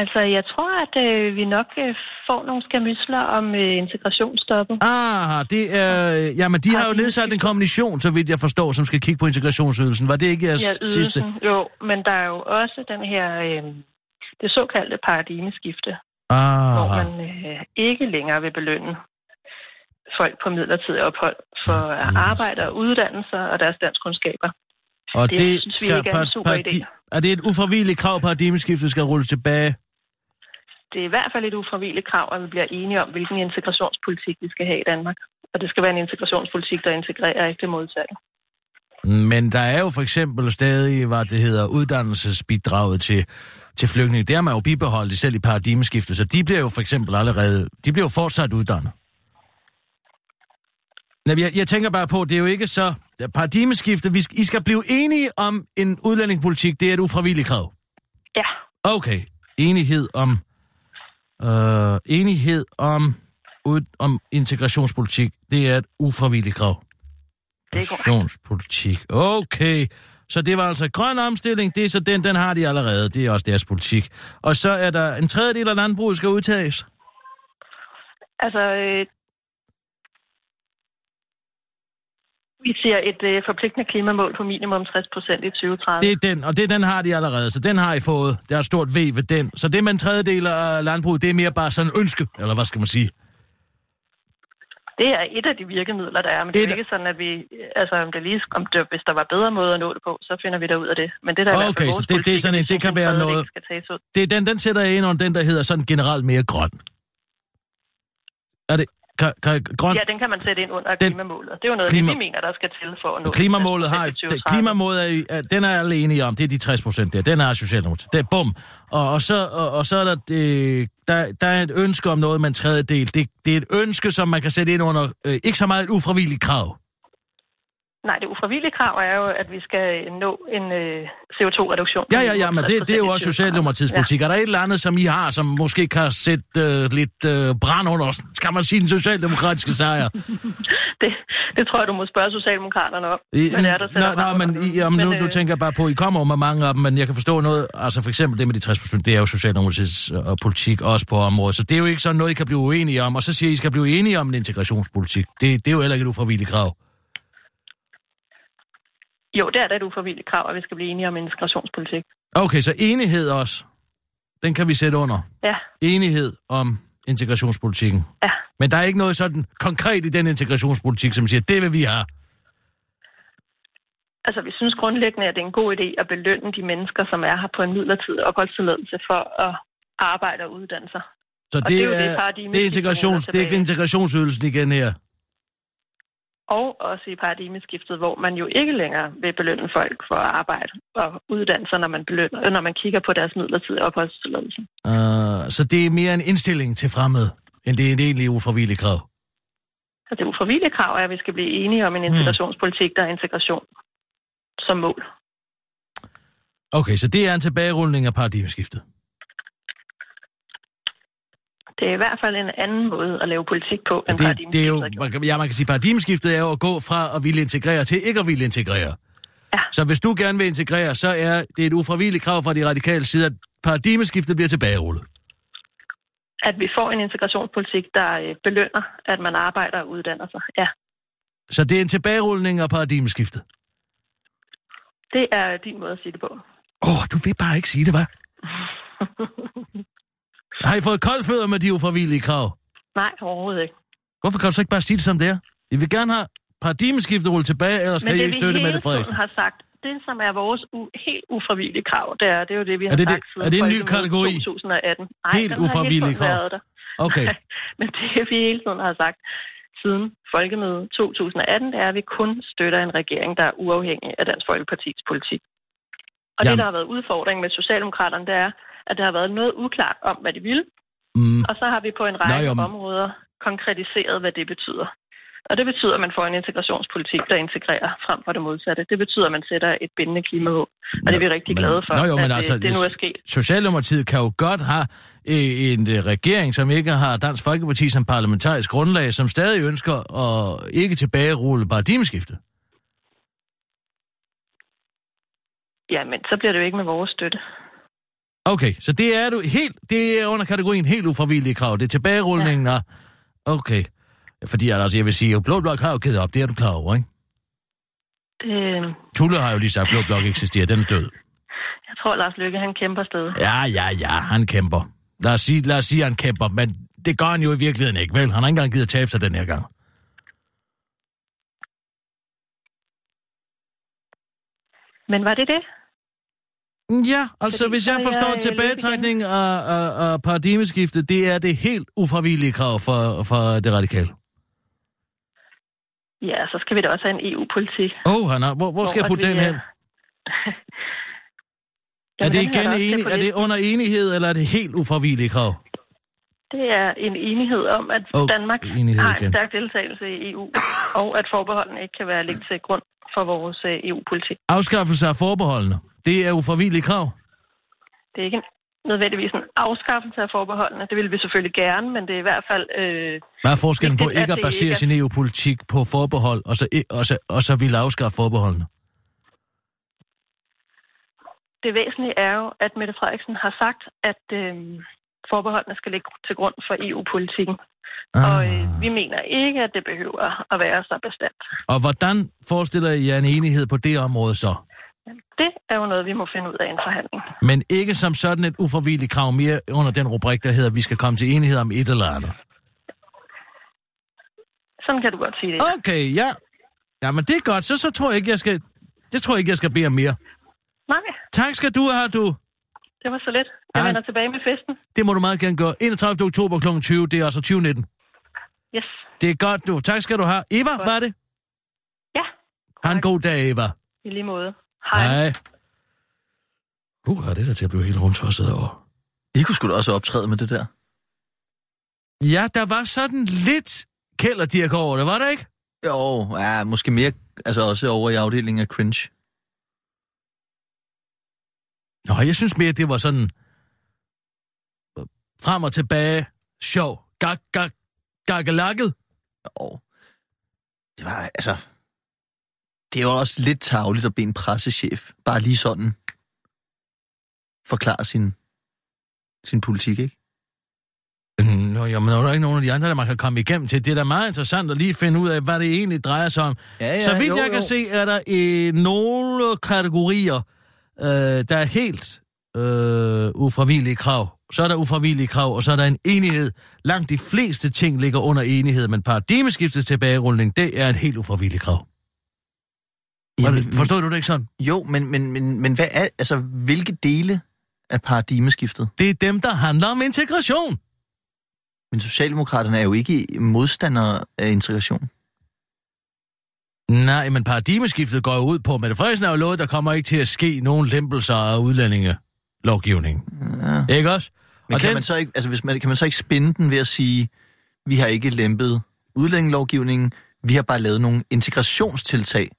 Altså, jeg tror, at øh, vi nok øh, får nogle skamysler om øh, integrationsstoppet. Ah, det er... Jamen, de har jo nedsat en kommission, så vidt jeg forstår, som skal kigge på integrationsydelsen. Var det ikke jeres Ja, sidste? Jo, men der er jo også den her, øh, det såkaldte paradigmeskifte, hvor Ah, man øh, ikke længere vil belønne folk på midlertidig ophold for at Paradigmeskifte. arbejde og uddannelser og deres danskkundskaber. og det det, synes vi ikke er en super idé. er det et ufravilligt krav, paradigmeskiftet skal rulle tilbage? Det er i hvert fald et ufravilligt krav, at vi bliver enige om, hvilken integrationspolitik vi skal have i Danmark. Og det skal være en integrationspolitik, der integrerer ikke det modsatte. Men der er jo for eksempel stadig, hvad det hedder, uddannelsesbidraget til, til flygtninge. Det har man jo bibeholdt selv i paradigmeskiftet, så de bliver jo for eksempel allerede, de bliver jo fortsat uddannet. Nej, jeg, jeg tænker bare på, det er jo ikke så... Paradigmeskiftet, vi, skal- I skal blive enige om en udlændingepolitik, det er et ufravilligt krav. Ja, Okay, enighed om... Øh, enighed om, ud, om integrationspolitik, det er et ufravilligt krav. Integrationspolitik. Okay. Så det var altså grøn omstilling, det er så den, den har de allerede. Det er også deres politik. Og så er der en tredjedel af landbruget skal udtages. Altså, øh, vi siger et øh, forpligtende klimamål på minimum 60 procent i 2030. Det er den, og det den har de allerede, så den har I fået. Der er et stort V ved den. Så det med en tredjedel af landbruget, det er mere bare sådan en ønske, eller hvad skal man sige? Det er et af de virkemidler, der er, men det er Et- ikke sådan, at vi, altså om det lige, om det, hvis der var bedre måde at nå det på, så finder vi der ud af det. Men det der er i hvert fald Okay, så det- det er sådan en- det kan være noget-. Det er den, den sætter jeg ind under den, der hedder sådan generelt mere grøn. Er det kan, kan, grøn? Ja, den kan man sætte ind under Den- klimamålet. Det er jo noget, Klima- vi mener, der skal til for at nå Klimamålet har... det klimamålet er, den er alle enige om. Det er de 60 procent der. Den er Socialdemokratiet. Det er bum. Og, og, så, og, og så er der, det, der... Der er et ønske om noget med en tredjedel. Det, det er et ønske, som man kan sætte ind under... Øh, ikke så meget et ufravilligt krav. Nej, det ufravillige krav er jo, at vi skal nå en øh, CO2-reduktion. Ja, ja, ja, men det, det er jo også Socialdemokratiets politik. Er der et eller andet, som I har, som måske kan sætte øh, lidt øh, brand under, skal man sige, den socialdemokratiske sejr? (laughs) Det, det tror jeg, du må spørge Socialdemokraterne om. I, men er der nej, nej, men, I, jamen, nu, øh, nu tænker jeg bare på, I kommer med mange af dem, men jeg kan forstå noget, altså for eksempel det med de 60 procent, det er jo Socialdemokratiets øh, politik også på området, så det er jo ikke sådan noget, I kan blive uenige om, og så siger I, I skal blive enige om en integrationspolitik. Det, det er jo heller ikke et ufravilligt krav. Jo, det er da et ufravilligt krav, at vi skal blive enige om integrationspolitik. Okay, så enighed også, den kan vi sætte under. Ja, Enighed om integrationspolitikken. ja. Men der er ikke noget sådan konkret i den integrationspolitik, som siger, det vil vi have. Altså, vi synes grundlæggende, at det er en god idé at belønne de mennesker, som er her på en midlertidig opholdstilladelse for at arbejde og uddanne sig. Så Og det, det er jo er, det det er, integrations, det er integrationsydelsen igen her. Og også i paradigmeskiftet, hvor man jo ikke længere vil belønne folk for at arbejde og uddanne sig, når man, belønner, når man kigger på deres midlertidige opholdstilladelse. Uh, så det er mere en indstilling til fremmed, end det er en egentlig ufravillig krav. Så det ufravillige krav er, at vi skal blive enige om en Hmm. integrationspolitik, der er integration som mål. Okay, så det er en tilbagerulning af paradigmeskiftet. Det er i hvert fald en anden måde at lave politik på, end Det, det er jo, man kan, ja, man kan sige, paradigmeskiftet er jo at gå fra at ville integrere til ikke at ville integrere. Ja. Så hvis du gerne vil integrere, så er det et ufravilligt krav fra de radikale side, at paradigmeskiftet bliver tilbagerullet. At vi får en integrationspolitik, der øh, belønner, at man arbejder og uddanner sig. Ja, Så det er en tilbagerulning af paradigmeskiftet. det er din måde at sige det på. Åh, oh, du vil bare ikke sige det, hva'? (laughs) Har I fået koldfødder med de ufravillige krav? Nej, overhovedet ikke. Hvorfor kan du så ikke bare sige det som det er? I vil gerne have paradigmeskiftet rullet tilbage, ellers kan I det, ikke støtte vi Mette hele Frederiksen. har sagt, det som er vores u- helt ufravillige krav, det er, det er jo det, vi Er har det det- sagt siden er det en ny kategori? 2018. Nej, Helt ufravillige krav. været der. Okay. (laughs) Men det, vi hele tiden har sagt siden folkemødet 2018, det er, at vi kun støtter en regering, der er uafhængig af Dansk Folkepartis politik. Og Jamen. det, der har været udfordringen med Socialdemokraterne, det er, at det har været noget uklart om, hvad de vil. Mm. Og så har vi på en række jo, men- områder konkretiseret, hvad det betyder. Og det betyder, at man får en integrationspolitik, der integrerer frem for det modsatte. Det betyder, at man sætter et bindende klimamål. Og det er vi rigtig Men- glade for, Nå jo, men at altså, det, det nu er sket. Socialdemokratiet kan jo godt have øh, en øh, regering, som ikke har Dansk Folkeparti som parlamentarisk grundlag, som stadig ønsker at ikke tilbagerulle paradigmeskiftet. Ja, men så bliver det jo ikke med vores støtte. Okay, så det er du helt, det er under kategorien helt ufravillige krav. Det er tilbagerulningen af... Okay. Fordi altså, jeg vil sige, at Blå Blok har jo givet op, det er du klar over, ikke? Det, Tulle har jo lige sagt, at Blå Blok eksisterer, den er død. jeg tror, Lars Lykke, han kæmper stadig. Ja, ja, ja, han kæmper. Lad os sige, lad os sige at han kæmper, men det gør han jo i virkeligheden ikke, vel? Han har ikke engang givet at tabe sig den her gang. Men var det det? Ja, altså Fordi hvis jeg forstår jeg, tilbagetrækning af, af, af paradigmeskiftet, det er det helt ufravillige krav for, for det radikale. Ja, så skal vi da også have en EU-politik. Åh, oh, han har, hvor, hvor skal jeg Hvor putte at den vi, hen? (laughs) øh, Er det Jamen, igen enig, er det under enighed, eller er det helt ufravillige krav? Det er en enighed om, at oh, Danmark har en igen. stærk deltagelse i EU, og at forbeholdene ikke kan være ligget til grund for vores øh, EU-politik. Afskaffelse af forbeholdene, det er ufravillige krav. Det er ikke nødvendigvis en afskaffelse af forbeholdene. Det vil vi selvfølgelig gerne, men det er i hvert fald... Øh, Hvad er forskellen på ikke at basere sin EU-politik på forbehold, og så, og så, og så ville afskaffe forbeholdene? det væsentlige er jo, at Mette Frederiksen har sagt, at øh, forbeholdene skal ligge til grund for EU-politikken. Ah. Og øh, vi mener ikke, at det behøver at være så bestemt. Og hvordan forestiller I jer en enighed på det område så? Det er jo noget, vi må finde ud af i en forhandling. Men ikke som sådan et ufravilligt krav mere under den rubrik, der hedder, at vi skal komme til enighed om et eller andet. Sådan kan du godt sige det. Okay, ja. Jamen, det er godt. Så, så tror jeg ikke, jeg skal... Det tror jeg ikke, jeg skal bede om mere. Nej, Tak skal du have, du. det var så let. Jeg Ej. vender tilbage med festen. Det må du meget gerne gøre. 31. oktober kl. 20, det er altså 2019. Yes. Det er godt, du. Tak skal du have. Eva, Godt. var det? Ja, Ha' en god dag, Eva. i lige måde. Hej. Hej. Uh, det er der til at blive helt rundt over. I kunne sgu da også optræde med det der. Ja, der var sådan lidt kælderdirk over det, var der ikke? Jo, ja, måske mere, altså også over i afdelingen af cringe. Nå, jeg synes mere, det var sådan øh, frem og tilbage, sjov, gak, gak, gakkelakket. Jo. Det var, altså... Det er jo også lidt tavligt at bede en pressechef bare lige sådan forklare sin, sin politik, ikke? Nå, jamen, er der ikke nogen af de andre, der man kan komme igennem til? Det er da meget interessant at lige finde ud af, hvad det egentlig drejer sig om. Ja, ja, Så vidt jo, jeg jo. kan se, er der øh, nogle kategorier, øh, der er helt øh, ufravillige krav. Så er der ufravillige krav, og så er der en enighed. Langt de fleste ting ligger under enighed, men paradigmeskiftets tilbagerulning, det er et helt ufravilligt krav. Det, forstod du det ikke sådan? Jo, men, men, men, men hvad er, altså, hvilke dele af paradigmeskiftet? Det er dem, der handler om integration. Men Socialdemokraterne er jo ikke modstandere af integration. Nej, men paradigmeskiftet går jo ud på, Mette Frederiksen har jo lovet, der kommer ikke til at ske nogen lempelser af udlændingelovgivningen. Ja. Ikke også? Men Og kan, den- man så ikke, altså, hvis man, kan man så ikke spænde den ved at sige, vi har ikke lempet udlændingelovgivningen, vi har bare lavet nogle integrationstiltag.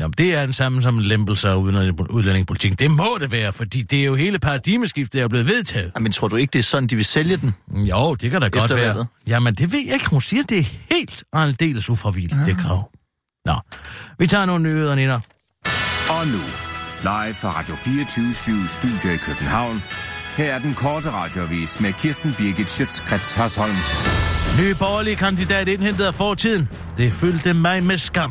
Jamen, det er den samme som en lempelse af udlænding- udlændingepolitikken. Det må det være, fordi det er jo hele paradigmeskiftet, der er blevet vedtaget. Men tror du ikke, det er sådan, de vil sælge den? Jo, det kan da godt være. valget? Jamen, det ved jeg ikke. Hun siger, det er helt og aldeles ufravilligt, ja. det krav. Nå, vi tager nogle nyheder, Nina. Og nu, live fra Radio 24 Studio i København. Her er den korte radiovis med Kirsten Birgit Schøtzgrads Hasholm. Ny borgerlig kandidat indhentet af fortiden. Det fyldte mig med skam.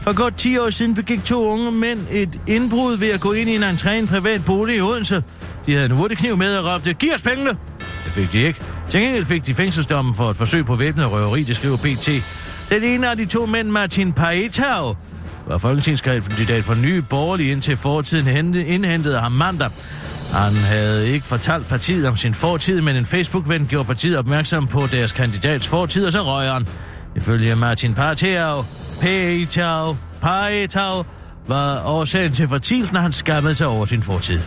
For godt 10 år siden begik to unge mænd et indbrud ved at gå ind i en entré i en privat bolig i Odense. De havde en hurtigkniv med og råbte, giv os pengene! Det fik de ikke. Til gengæld fik de fængselsdommen for et forsøg på væbnet røveri, det skriver BT. Den ene af de to mænd, Martin Paetau, var folketingskandidat for nye borgerlige indtil fortiden indhentede ham mandag. Han havde ikke fortalt partiet om sin fortid, men en Facebook-ven gjorde partiet opmærksom på deres kandidats fortid, og så røg han. Ifølge Martin Paetau, Paetau, Paetau, var årsagen til fortielsen, at han skammede sig over sin fortid.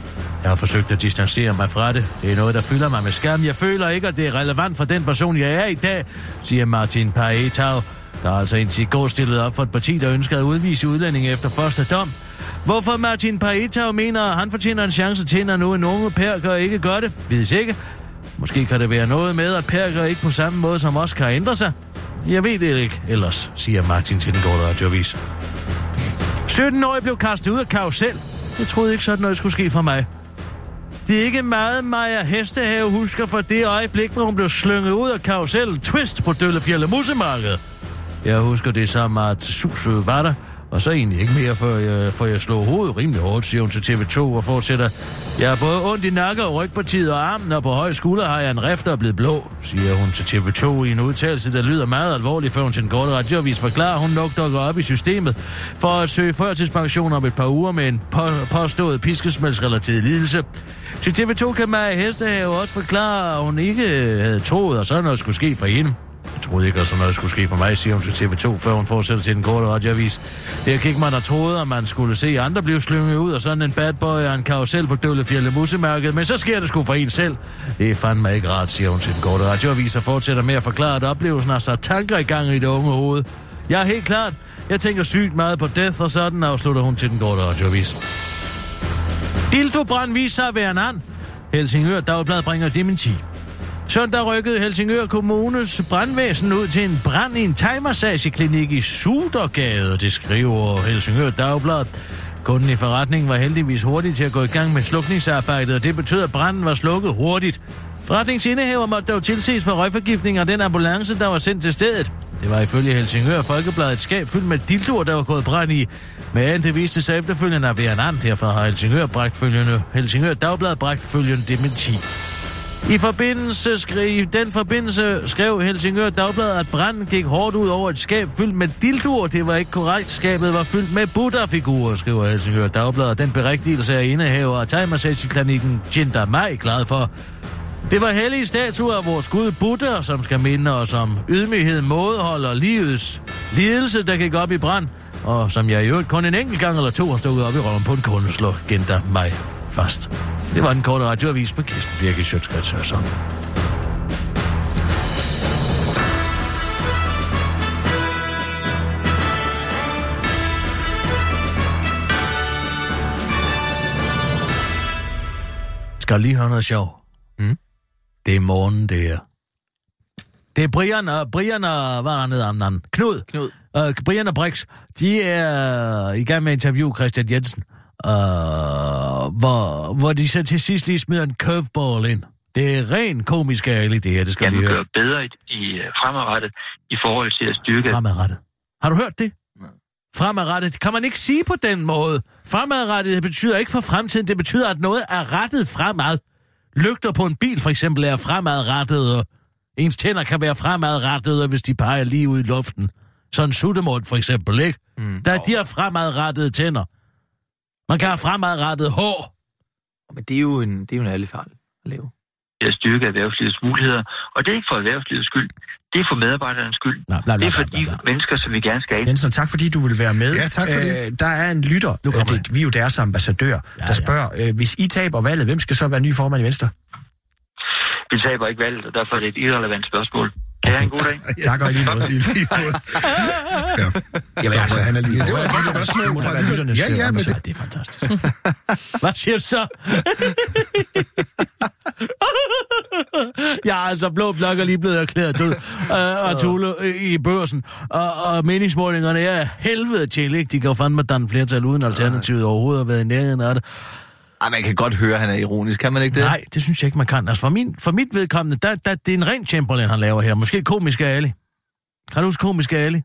Jeg har forsøgt at distancere mig fra det. Det er noget, der fylder mig med skam. Jeg føler ikke, at det er relevant for den person, jeg er i dag, siger Martin Paetau, der altså indtil i går stillet op for et parti, der ønskede at udvise udlændinge efter første dom. Hvorfor Martin Paetau mener, at han fortjener en chance til, når nu en unge perker ikke gør det, vides ikke. Måske kan det være noget med, at perker ikke på samme måde som os kan ændre sig. Jeg ved det ikke ellers, siger Martin til den korte radioavis. 17-årig blev kastet ud af karusel. Jeg troede ikke sådan noget skulle ske for mig. Det er ikke meget Maja Hestehave husker for det øjeblik, hvor hun blev slynget ud af karusellen Twist på Døllefjælde Musemarked. Jeg husker det som, at suset var der, og så egentlig ikke mere, før jeg, for jeg slog hovedet rimelig hårdt, siger hun til TV2 og fortsætter. Jeg har både ondt i nakke og rygpartiet og armen, og på høje skulder har jeg en rift, der er blevet blå, siger hun til TV2 i en udtalelse, der lyder meget alvorlig, før hun til en korte radioavis forklarer, hun nok dukker op i systemet for at søge førtidspension om et par uger med en på, påstået piskesmældsrelateret lidelse. Til TV2 kan Maja Hestehave også forklare, at hun ikke havde troet, at sådan noget skulle ske for hende. Troede ikke, at sådan noget skulle ske for mig, siger hun til TV2, før hun fortsætter til den korte radioavis. Jeg gik man der troede, at man skulle se andre blive slynget ud, og sådan en bad boy og en karusel på Døllefjælde Musemærket, men så sker det sgu for en selv. Det er fandme ikke rart, siger hun til den korte radioavis, og fortsætter med at forklare, at oplevelsen har sat tanker i gang i det unge hoved. Jeg er helt klart. Jeg tænker sygt meget på death, og sådan afslutter hun til den korte radioavis. Dildobrand viser sig at være en and. Helsingør Dagblad bringer dementi. Søndag rykkede Helsingør Kommunes brandvæsen ud til en brand i en thaimassageklinik i Sudergade, det skriver Helsingør Dagblad. Kunden i forretningen var heldigvis hurtig til at gå i gang med slukningsarbejdet, og det betød, at branden var slukket hurtigt. Forretningsindehaver måtte dog tilses for røgforgiftning og den ambulance, der var sendt til stedet. Det var ifølge Helsingør Folkeblad et skab fyldt med dildoer, der var gået brand i. Men det viste sig efterfølgende at være en and. Derfor har Helsingør, bragt følgende, Helsingør Dagblad bragt følgende dementi. I forbindelse skrev, den forbindelse skrev Helsingør Dagblad, at branden gik hårdt ud over et skab fyldt med dildoer. Det var ikke korrekt. Skabet var fyldt med Buddha-figurer, skriver Helsingør Dagblad. Og den berigtigelse af indehaver af thai-massageklinikken Jinda Mai glad for. Det var hellige statuer af vores gud Buddha, som skal minde os om ydmyghed, mådehold og livets lidelse, der gik op i brand. Og som jeg i øvrigt kun en enkelt gang eller to har stået op i røven på en kunde, slår Jinda Mai fast. Det var den korte radioavis på Kirsten Birke Sjøtskrets Hørsson. Skal lige høre noget sjov? Mm. Det er morgen, det er. Det er Brian og, Brian og, hvad er han hedder? Knud. Knud. Uh, Brian og Brix, de er i gang med at interviewe Christian Jensen. Uh, hvor, hvor de så til sidst lige smider en curveball ind. Det er ren komisk ærligt, det her, det skal kan vi høre. gøre bedre i, i øh, fremadrettet i forhold til at styrke... Fremadrettet. Har du hørt det? Fremadrettet. Kan man ikke sige på den måde? Fremadrettet betyder ikke for fremtiden, det betyder, at noget er rettet fremad. Lygter på en bil for eksempel er fremadrettet, og ens tænder kan være fremadrettet, hvis de peger lige ud i luften. Sådan en suttemund for eksempel, ikke? Mm. Der, de har fremadrettede tænder. Man kan have fremadrettet hår. Men det er jo en, det er jo en ærlig fejl at lave. til at styrke erhvervslivets muligheder. Og det er ikke for erhvervslivets skyld. Det er for medarbejdernes skyld. Bla, bla, bla, det er for bla, bla, de mennesker, som vi gerne skal ind. Jensen, tak fordi du ville være med. Ja, tak for det. Øh, der er en lytter, Nu kommer øh, det, vi er jo deres ambassadør, Ja, ja, der spørger, øh, hvis I taber valget, hvem skal så være ny formand i Venstre? Vi taber ikke valget, og derfor er det et irrelevant spørgsmål. Have en god dag? (laughs) Tak og lige måde. I lige måde. (laughs) (laughs) Ja. Jamen, altså, han er lige Ja, det var et godt spørgsmål fra lytterne. Ja, ja, men. Ja, det er fantastisk. Hvad siger du så? Jeg er altså blå blok er lige blevet erklæret død øh, og Tule øh, i børsen. Og, og meningsmålingerne er helvede til, ikke? De kan jo fandme danne flertal uden alternativet overhovedet at være i nærheden af det. Ej, man kan godt høre, at han er ironisk. Kan man ikke det? Nej, det synes jeg ikke, man kan. Altså for, min, for mit vedkommende, der, der, det er en ren Chamberlain, han laver her. Måske komisk Ali. Kan du huske komisk Ali?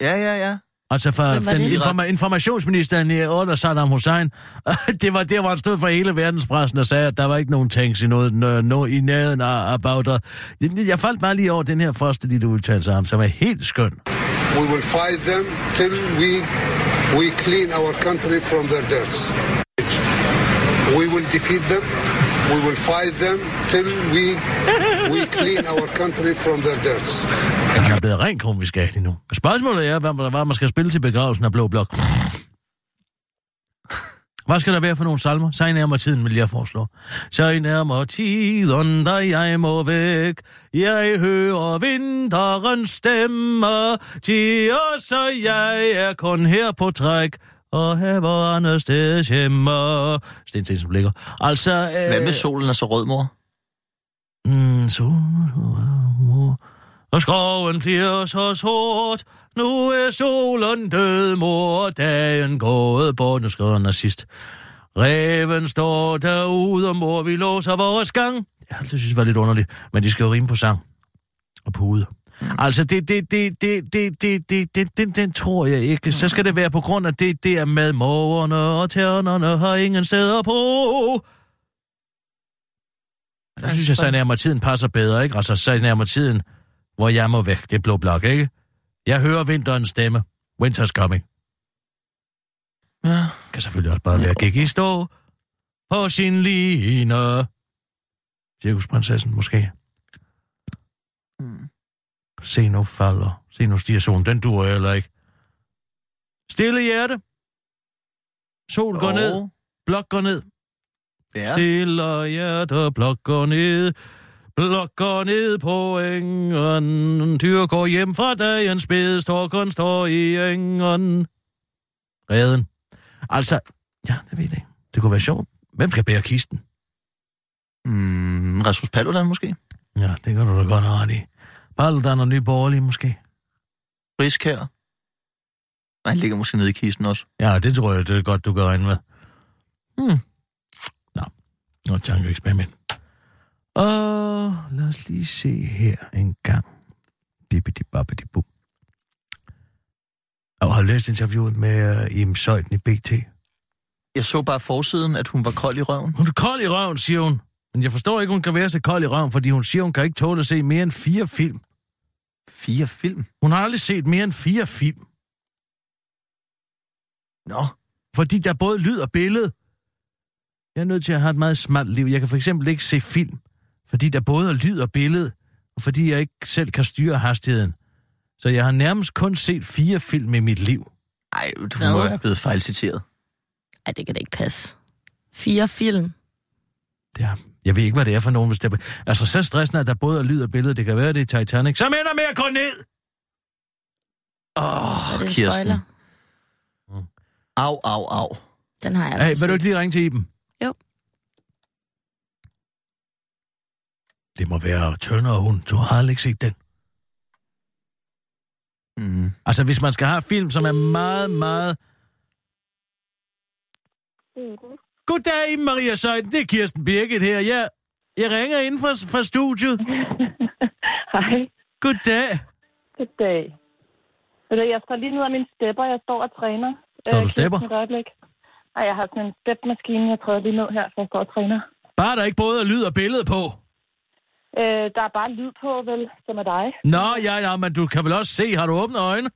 Ja, ja, ja. Altså for den det? informa- informationsministeren i under Saddam Hussein, (laughs) det var der, hvor han stod for hele verdenspressen og sagde, at der var ikke nogen tanks i, noget, no, no, i nærheden af, af Bagdad. Jeg, faldt bare lige over den her første lille udtalelse af ham, som er helt skøn. We will fight them till we we clean our country from their dirts. We will defeat them. We will fight them till we we clean our country from their dirts. Han er blevet rent komisk af nu. Spørgsmålet er, hvad, hvad man skal spille til begravelsen af Blå Blok. Hvad skal der være for nogle salmer? Så nærmere tiden, vil jeg foreslå. Så nærmere tiden, da jeg må væk. Jeg hører vinterens stemme. Tiger, så jeg er kun her på træk. Og haver andre sted hjemme. Sten Sten, som ligger. Altså... Øh, Hvad med solen er så rød, mor? Mm, så... Og skoven bliver så sort. Nu er solen død, mor. Dagen gået bort. Nu skriver han sidst. Reven står derude, og mor, vi låser vores gang. Jeg har altid synes, det var lidt underligt, men de skal jo rime på sang og på ude. Altså, det, det, det, det, det, det, det, det, den, den tror jeg ikke. Så skal det være på grund af det der med morgerne og ternerne har ingen steder på. Der synes jeg, så nærmere tiden passer bedre, ikke? Altså, så nærmere tiden, hvor jeg må væk. Det er blå blok, ikke? Jeg hører vinterens stemme. Winter's coming. Ja. Kan selvfølgelig også bare være gik i stå på sin line. Cirkusprinsessen, måske. Hmm. Se nu falder. Se nu stiger solen. Den duer heller ikke. Stille hjerte. Sol går Og- ned. Blok går ned. Ja. Stille hjerte, blok går ned. Blok går ned på engen. Tyr går hjem fra dagen spid. Står i engen. Reden. Altså, ja, det ved jeg ikke. Det kunne være sjovt. Hvem skal bære kisten? Mm, Rasmus Paludan måske? Ja, det kan du da godt have i. Paludan og Nye Borgerlige måske. Nej, han ligger måske nede i kisten også. Ja, det tror jeg, det er godt, du kan regne med. Hmm. Nå, noget tankeeksperiment. Og lad os lige se her en gang. Dippidi babbidi bum. Og har læst interviewet med uh, Im Søjden i BT. Jeg så bare forsiden, at hun var kold i røven. Hun er kold i røven, siger hun. Men jeg forstår ikke, hun kan være så kold i røven, fordi hun siger, hun kan ikke tåle at se mere end fire film. Fire film? Hun har aldrig set mere end fire film. Nå. Fordi der er både lyd og billede. Jeg er nødt til at have et meget smalt liv. Jeg kan for eksempel ikke se film, fordi der både er lyd og billede, og fordi jeg ikke selv kan styre hastigheden. Så jeg har nærmest kun set fire film i mit liv. Ej, du Hvad? må være blevet fejlciteret. Ej, det kan da ikke passe. Fire film. Ja, jeg ved ikke, hvad det er for nogen. Hvis det er... Altså, så stressende, at der både er lyd og billede. Det kan være, det er Titanic. Som ender med at gå ned! Åh, Er oh, Kirsten. spoiler? Au, au, au. Den har jeg Hey, vil du ikke lige ringe til Iben? Jo. Det må være Turner og hun. Du har aldrig ikke set den. Mm. Altså, hvis man skal have film, som er meget, meget... Goddag, Maria Søjden. Det er Kirsten Birgit her. Jeg, jeg ringer inden for, fra studiet. (laughs) Hej. Goddag. Goddag. Jeg står lige ned af min stepper. Jeg står og træner. Står du Øh, stepper? Et øjeblik. Ej, jeg har sådan en stepmaskine, jeg træder lige ned her, så jeg står og træner. Bare der ikke både er lyd og billede på. Øh, der er bare lyd på, vel, som er dig. Nå, ja, ja, men du kan vel også se. Har du åbne øjne?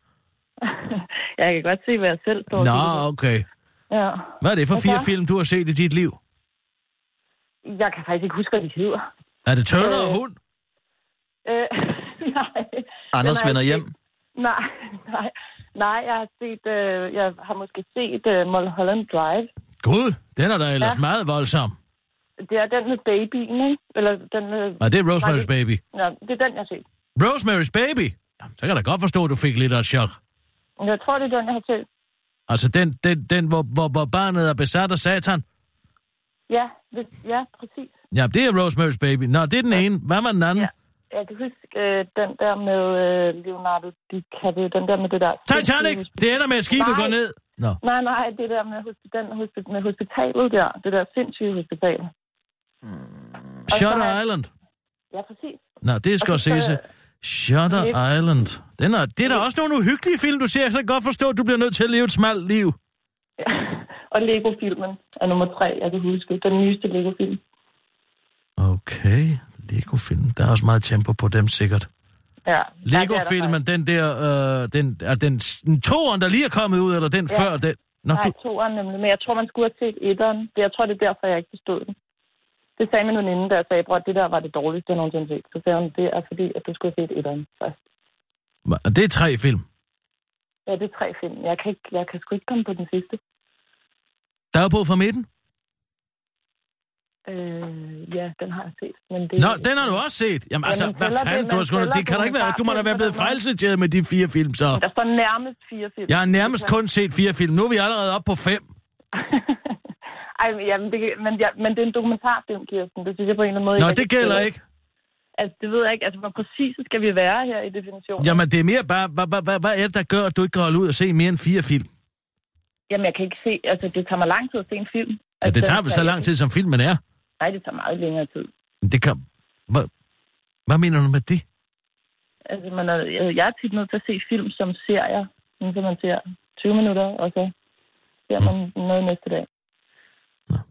(laughs) jeg kan godt se, hvad jeg selv står Nå, okay. Ja. Hvad er det for Hvad fire film, du har set i dit liv? Jeg kan faktisk ikke huske, hvad de hedder. Er det Turner og Øh, hund? Øh, (laughs) nej. Anders vender hjem. set- Nej, nej. Nej, jeg har set, øh, jeg har måske set øh, Mulholland Drive. Gud, den er da ellers Ja. meget voldsom. Det er den med babyen, ikke? Eller den med... Nej, det er Rosemary's Nej, Baby. Ja, det er den, jeg har set. Rosemary's Baby? Jamen, så kan jeg da godt forstå, at du fik lidt af et chok. Jeg tror, det er den, jeg har set. Altså den, den, den hvor, hvor, hvor barnet er besat af satan? Ja, hvis, ja, præcis. Ja, det er Rosemary's Baby. Nå, det er den ene. Hvad var den anden? Ja. Jeg kan huske øh, den der med øh, Leonardo DiCaprio, den der med det der... Titanic! Det ender med, at skibet Nej. går ned. Nå. Nej, nej, det der med, den, med hospitalet der, det der sindssyge hospital. Shutter så har- Island. Ja, præcis. Nå, det er så Scorsese. skal- Shutter Lidt. Island. Den er, det er da også nogle uhyggelige film, du ser. Jeg kan godt forstå, at du bliver nødt til at leve et smalt liv. Og Lego-filmen er nummer tre, jeg kan huske. Den nyeste Lego-film. Okay, Lego-film. Der er også meget tempo på dem, sikkert. Ja. Lego-filmen, den der, øh, den, er den, den toeren, der lige er kommet ud, eller den Ja. før den? Nå, Nej, du, toeren nemlig. Men jeg tror, man skulle have set etteren. Det, jeg tror, det er derfor, jeg ikke forstod den. Det sagde min veninde, jeg sagde, bror, det der var det dårligste, jeg nogensinde set. Så sagde hun, det er fordi, at du skulle have set etteren først. det er tre film. Ja, det er tre film. Jeg kan, ikke, jeg kan sgu ikke komme på den sidste. Der er på fra midten. Øh, ja, den har jeg set. Men det, Nå, den har du også set. Jamen altså, Jamen, hvad fanden, det- du men sgu det kan da ikke være, du må da være blevet fejlciteret med de fire film, så. Der står nærmest fire film. Jeg har nærmest kun set fire film. Nu er vi allerede oppe på fem. (laughs) Ej, men, jamen, det, men, ja, men det er en dokumentarfilm, Kirsten. Det synes jeg på en eller anden måde... Nå, ikke det gælder ikke. Altså, det ved jeg ikke. Altså, hvor præcise skal vi være her i definitionen? Jamen, det er mere bare, hvad, hvad, hvad, hvad er det, der gør, at du ikke kan holde ud og se mere end fire film? Jamen, jeg kan ikke se... Altså, det tager mig lang tid at se en film. Ja, det tager vel så lang tid, som filmen er. Nej, det tager meget længere tid. Det kan... Hvad, hvad mener du med det? Altså, man er, jeg- er tit nødt til at se film som serier, så man ser 20 minutter, og så ser man noget næste dag.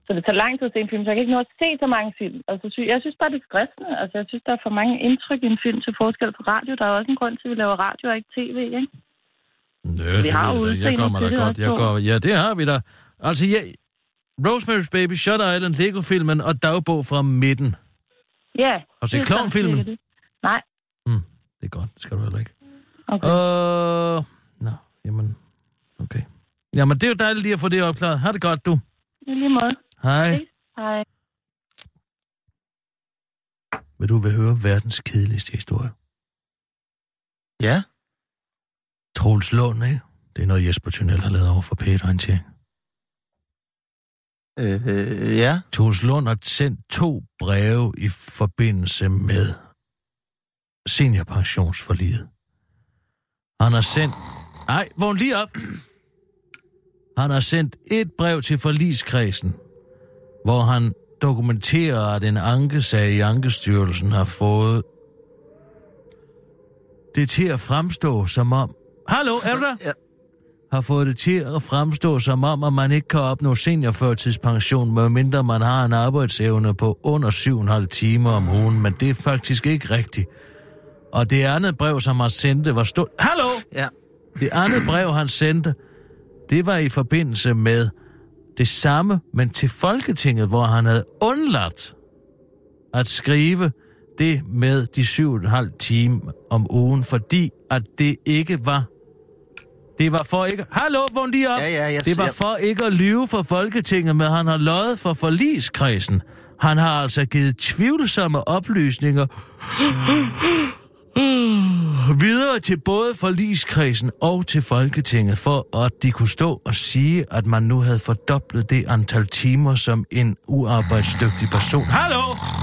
Så det tager lang tid at se en film, så jeg kan ikke nå at se så mange film. Altså, jeg synes bare, det er stressende. Altså, jeg synes, der er for mange indtryk i en film til forskel på radio. Der er også en grund til, at vi laver radio og ikke tv, ikke? Nø, Vi har jo jeg jeg kommer da godt. Jeg går, ja, det har vi da. Altså, ja, Rosemary's Baby, Shutter Island, Lego-filmen og dagbog fra midten. Ja. Har er sådan Klovn-filmen? Nej. Det er godt, det skal du heller ikke. Okay. Øh, nå, jamen, okay. Jamen, det er jo dejligt lige at få det opklaret. Ha' det godt, du. I lige måde. Hej. Hej. Vil du vil høre verdens kedeligste historie? Ja. Troels Lund, ikke? Det er noget, Jesper Tunnel har lavet over for Peter Orientering. Øh, ja. Troels Lund har sendt to breve i forbindelse med seniorpensionsforliget. Han har sendt... Nej, vågn lige op. Han har sendt et brev til forligskredsen, hvor han dokumenterer, at en ankesag i Ankestyrelsen har fået det til at fremstå som om... Hallo, er du der? Ja. har fået det til at fremstå som om, at man ikke kan opnå seniorførtidspension, medmindre man har en arbejdsevne på under 7,5 timer om ugen, men det er faktisk ikke rigtigt. Og det andet brev, som han sendte, var stort... Hallo! Ja. Det andet brev, han sendte, det var i forbindelse med det samme, men til Folketinget, hvor han havde undladt at skrive det med de 7,5 timer om ugen, fordi at det ikke var... Det var for ikke... Hallo, vågn lige op! Ja, ja, jeg det var for ikke at lyve for Folketinget, men han har løjet for forligskredsen. Han har altså givet tvivlsomme oplysninger Øh, videre til både forligskredsen og til Folketinget, for at de kunne stå og sige, at man nu havde fordoblet det antal timer, som en uarbejdsdygtig person... Hallo!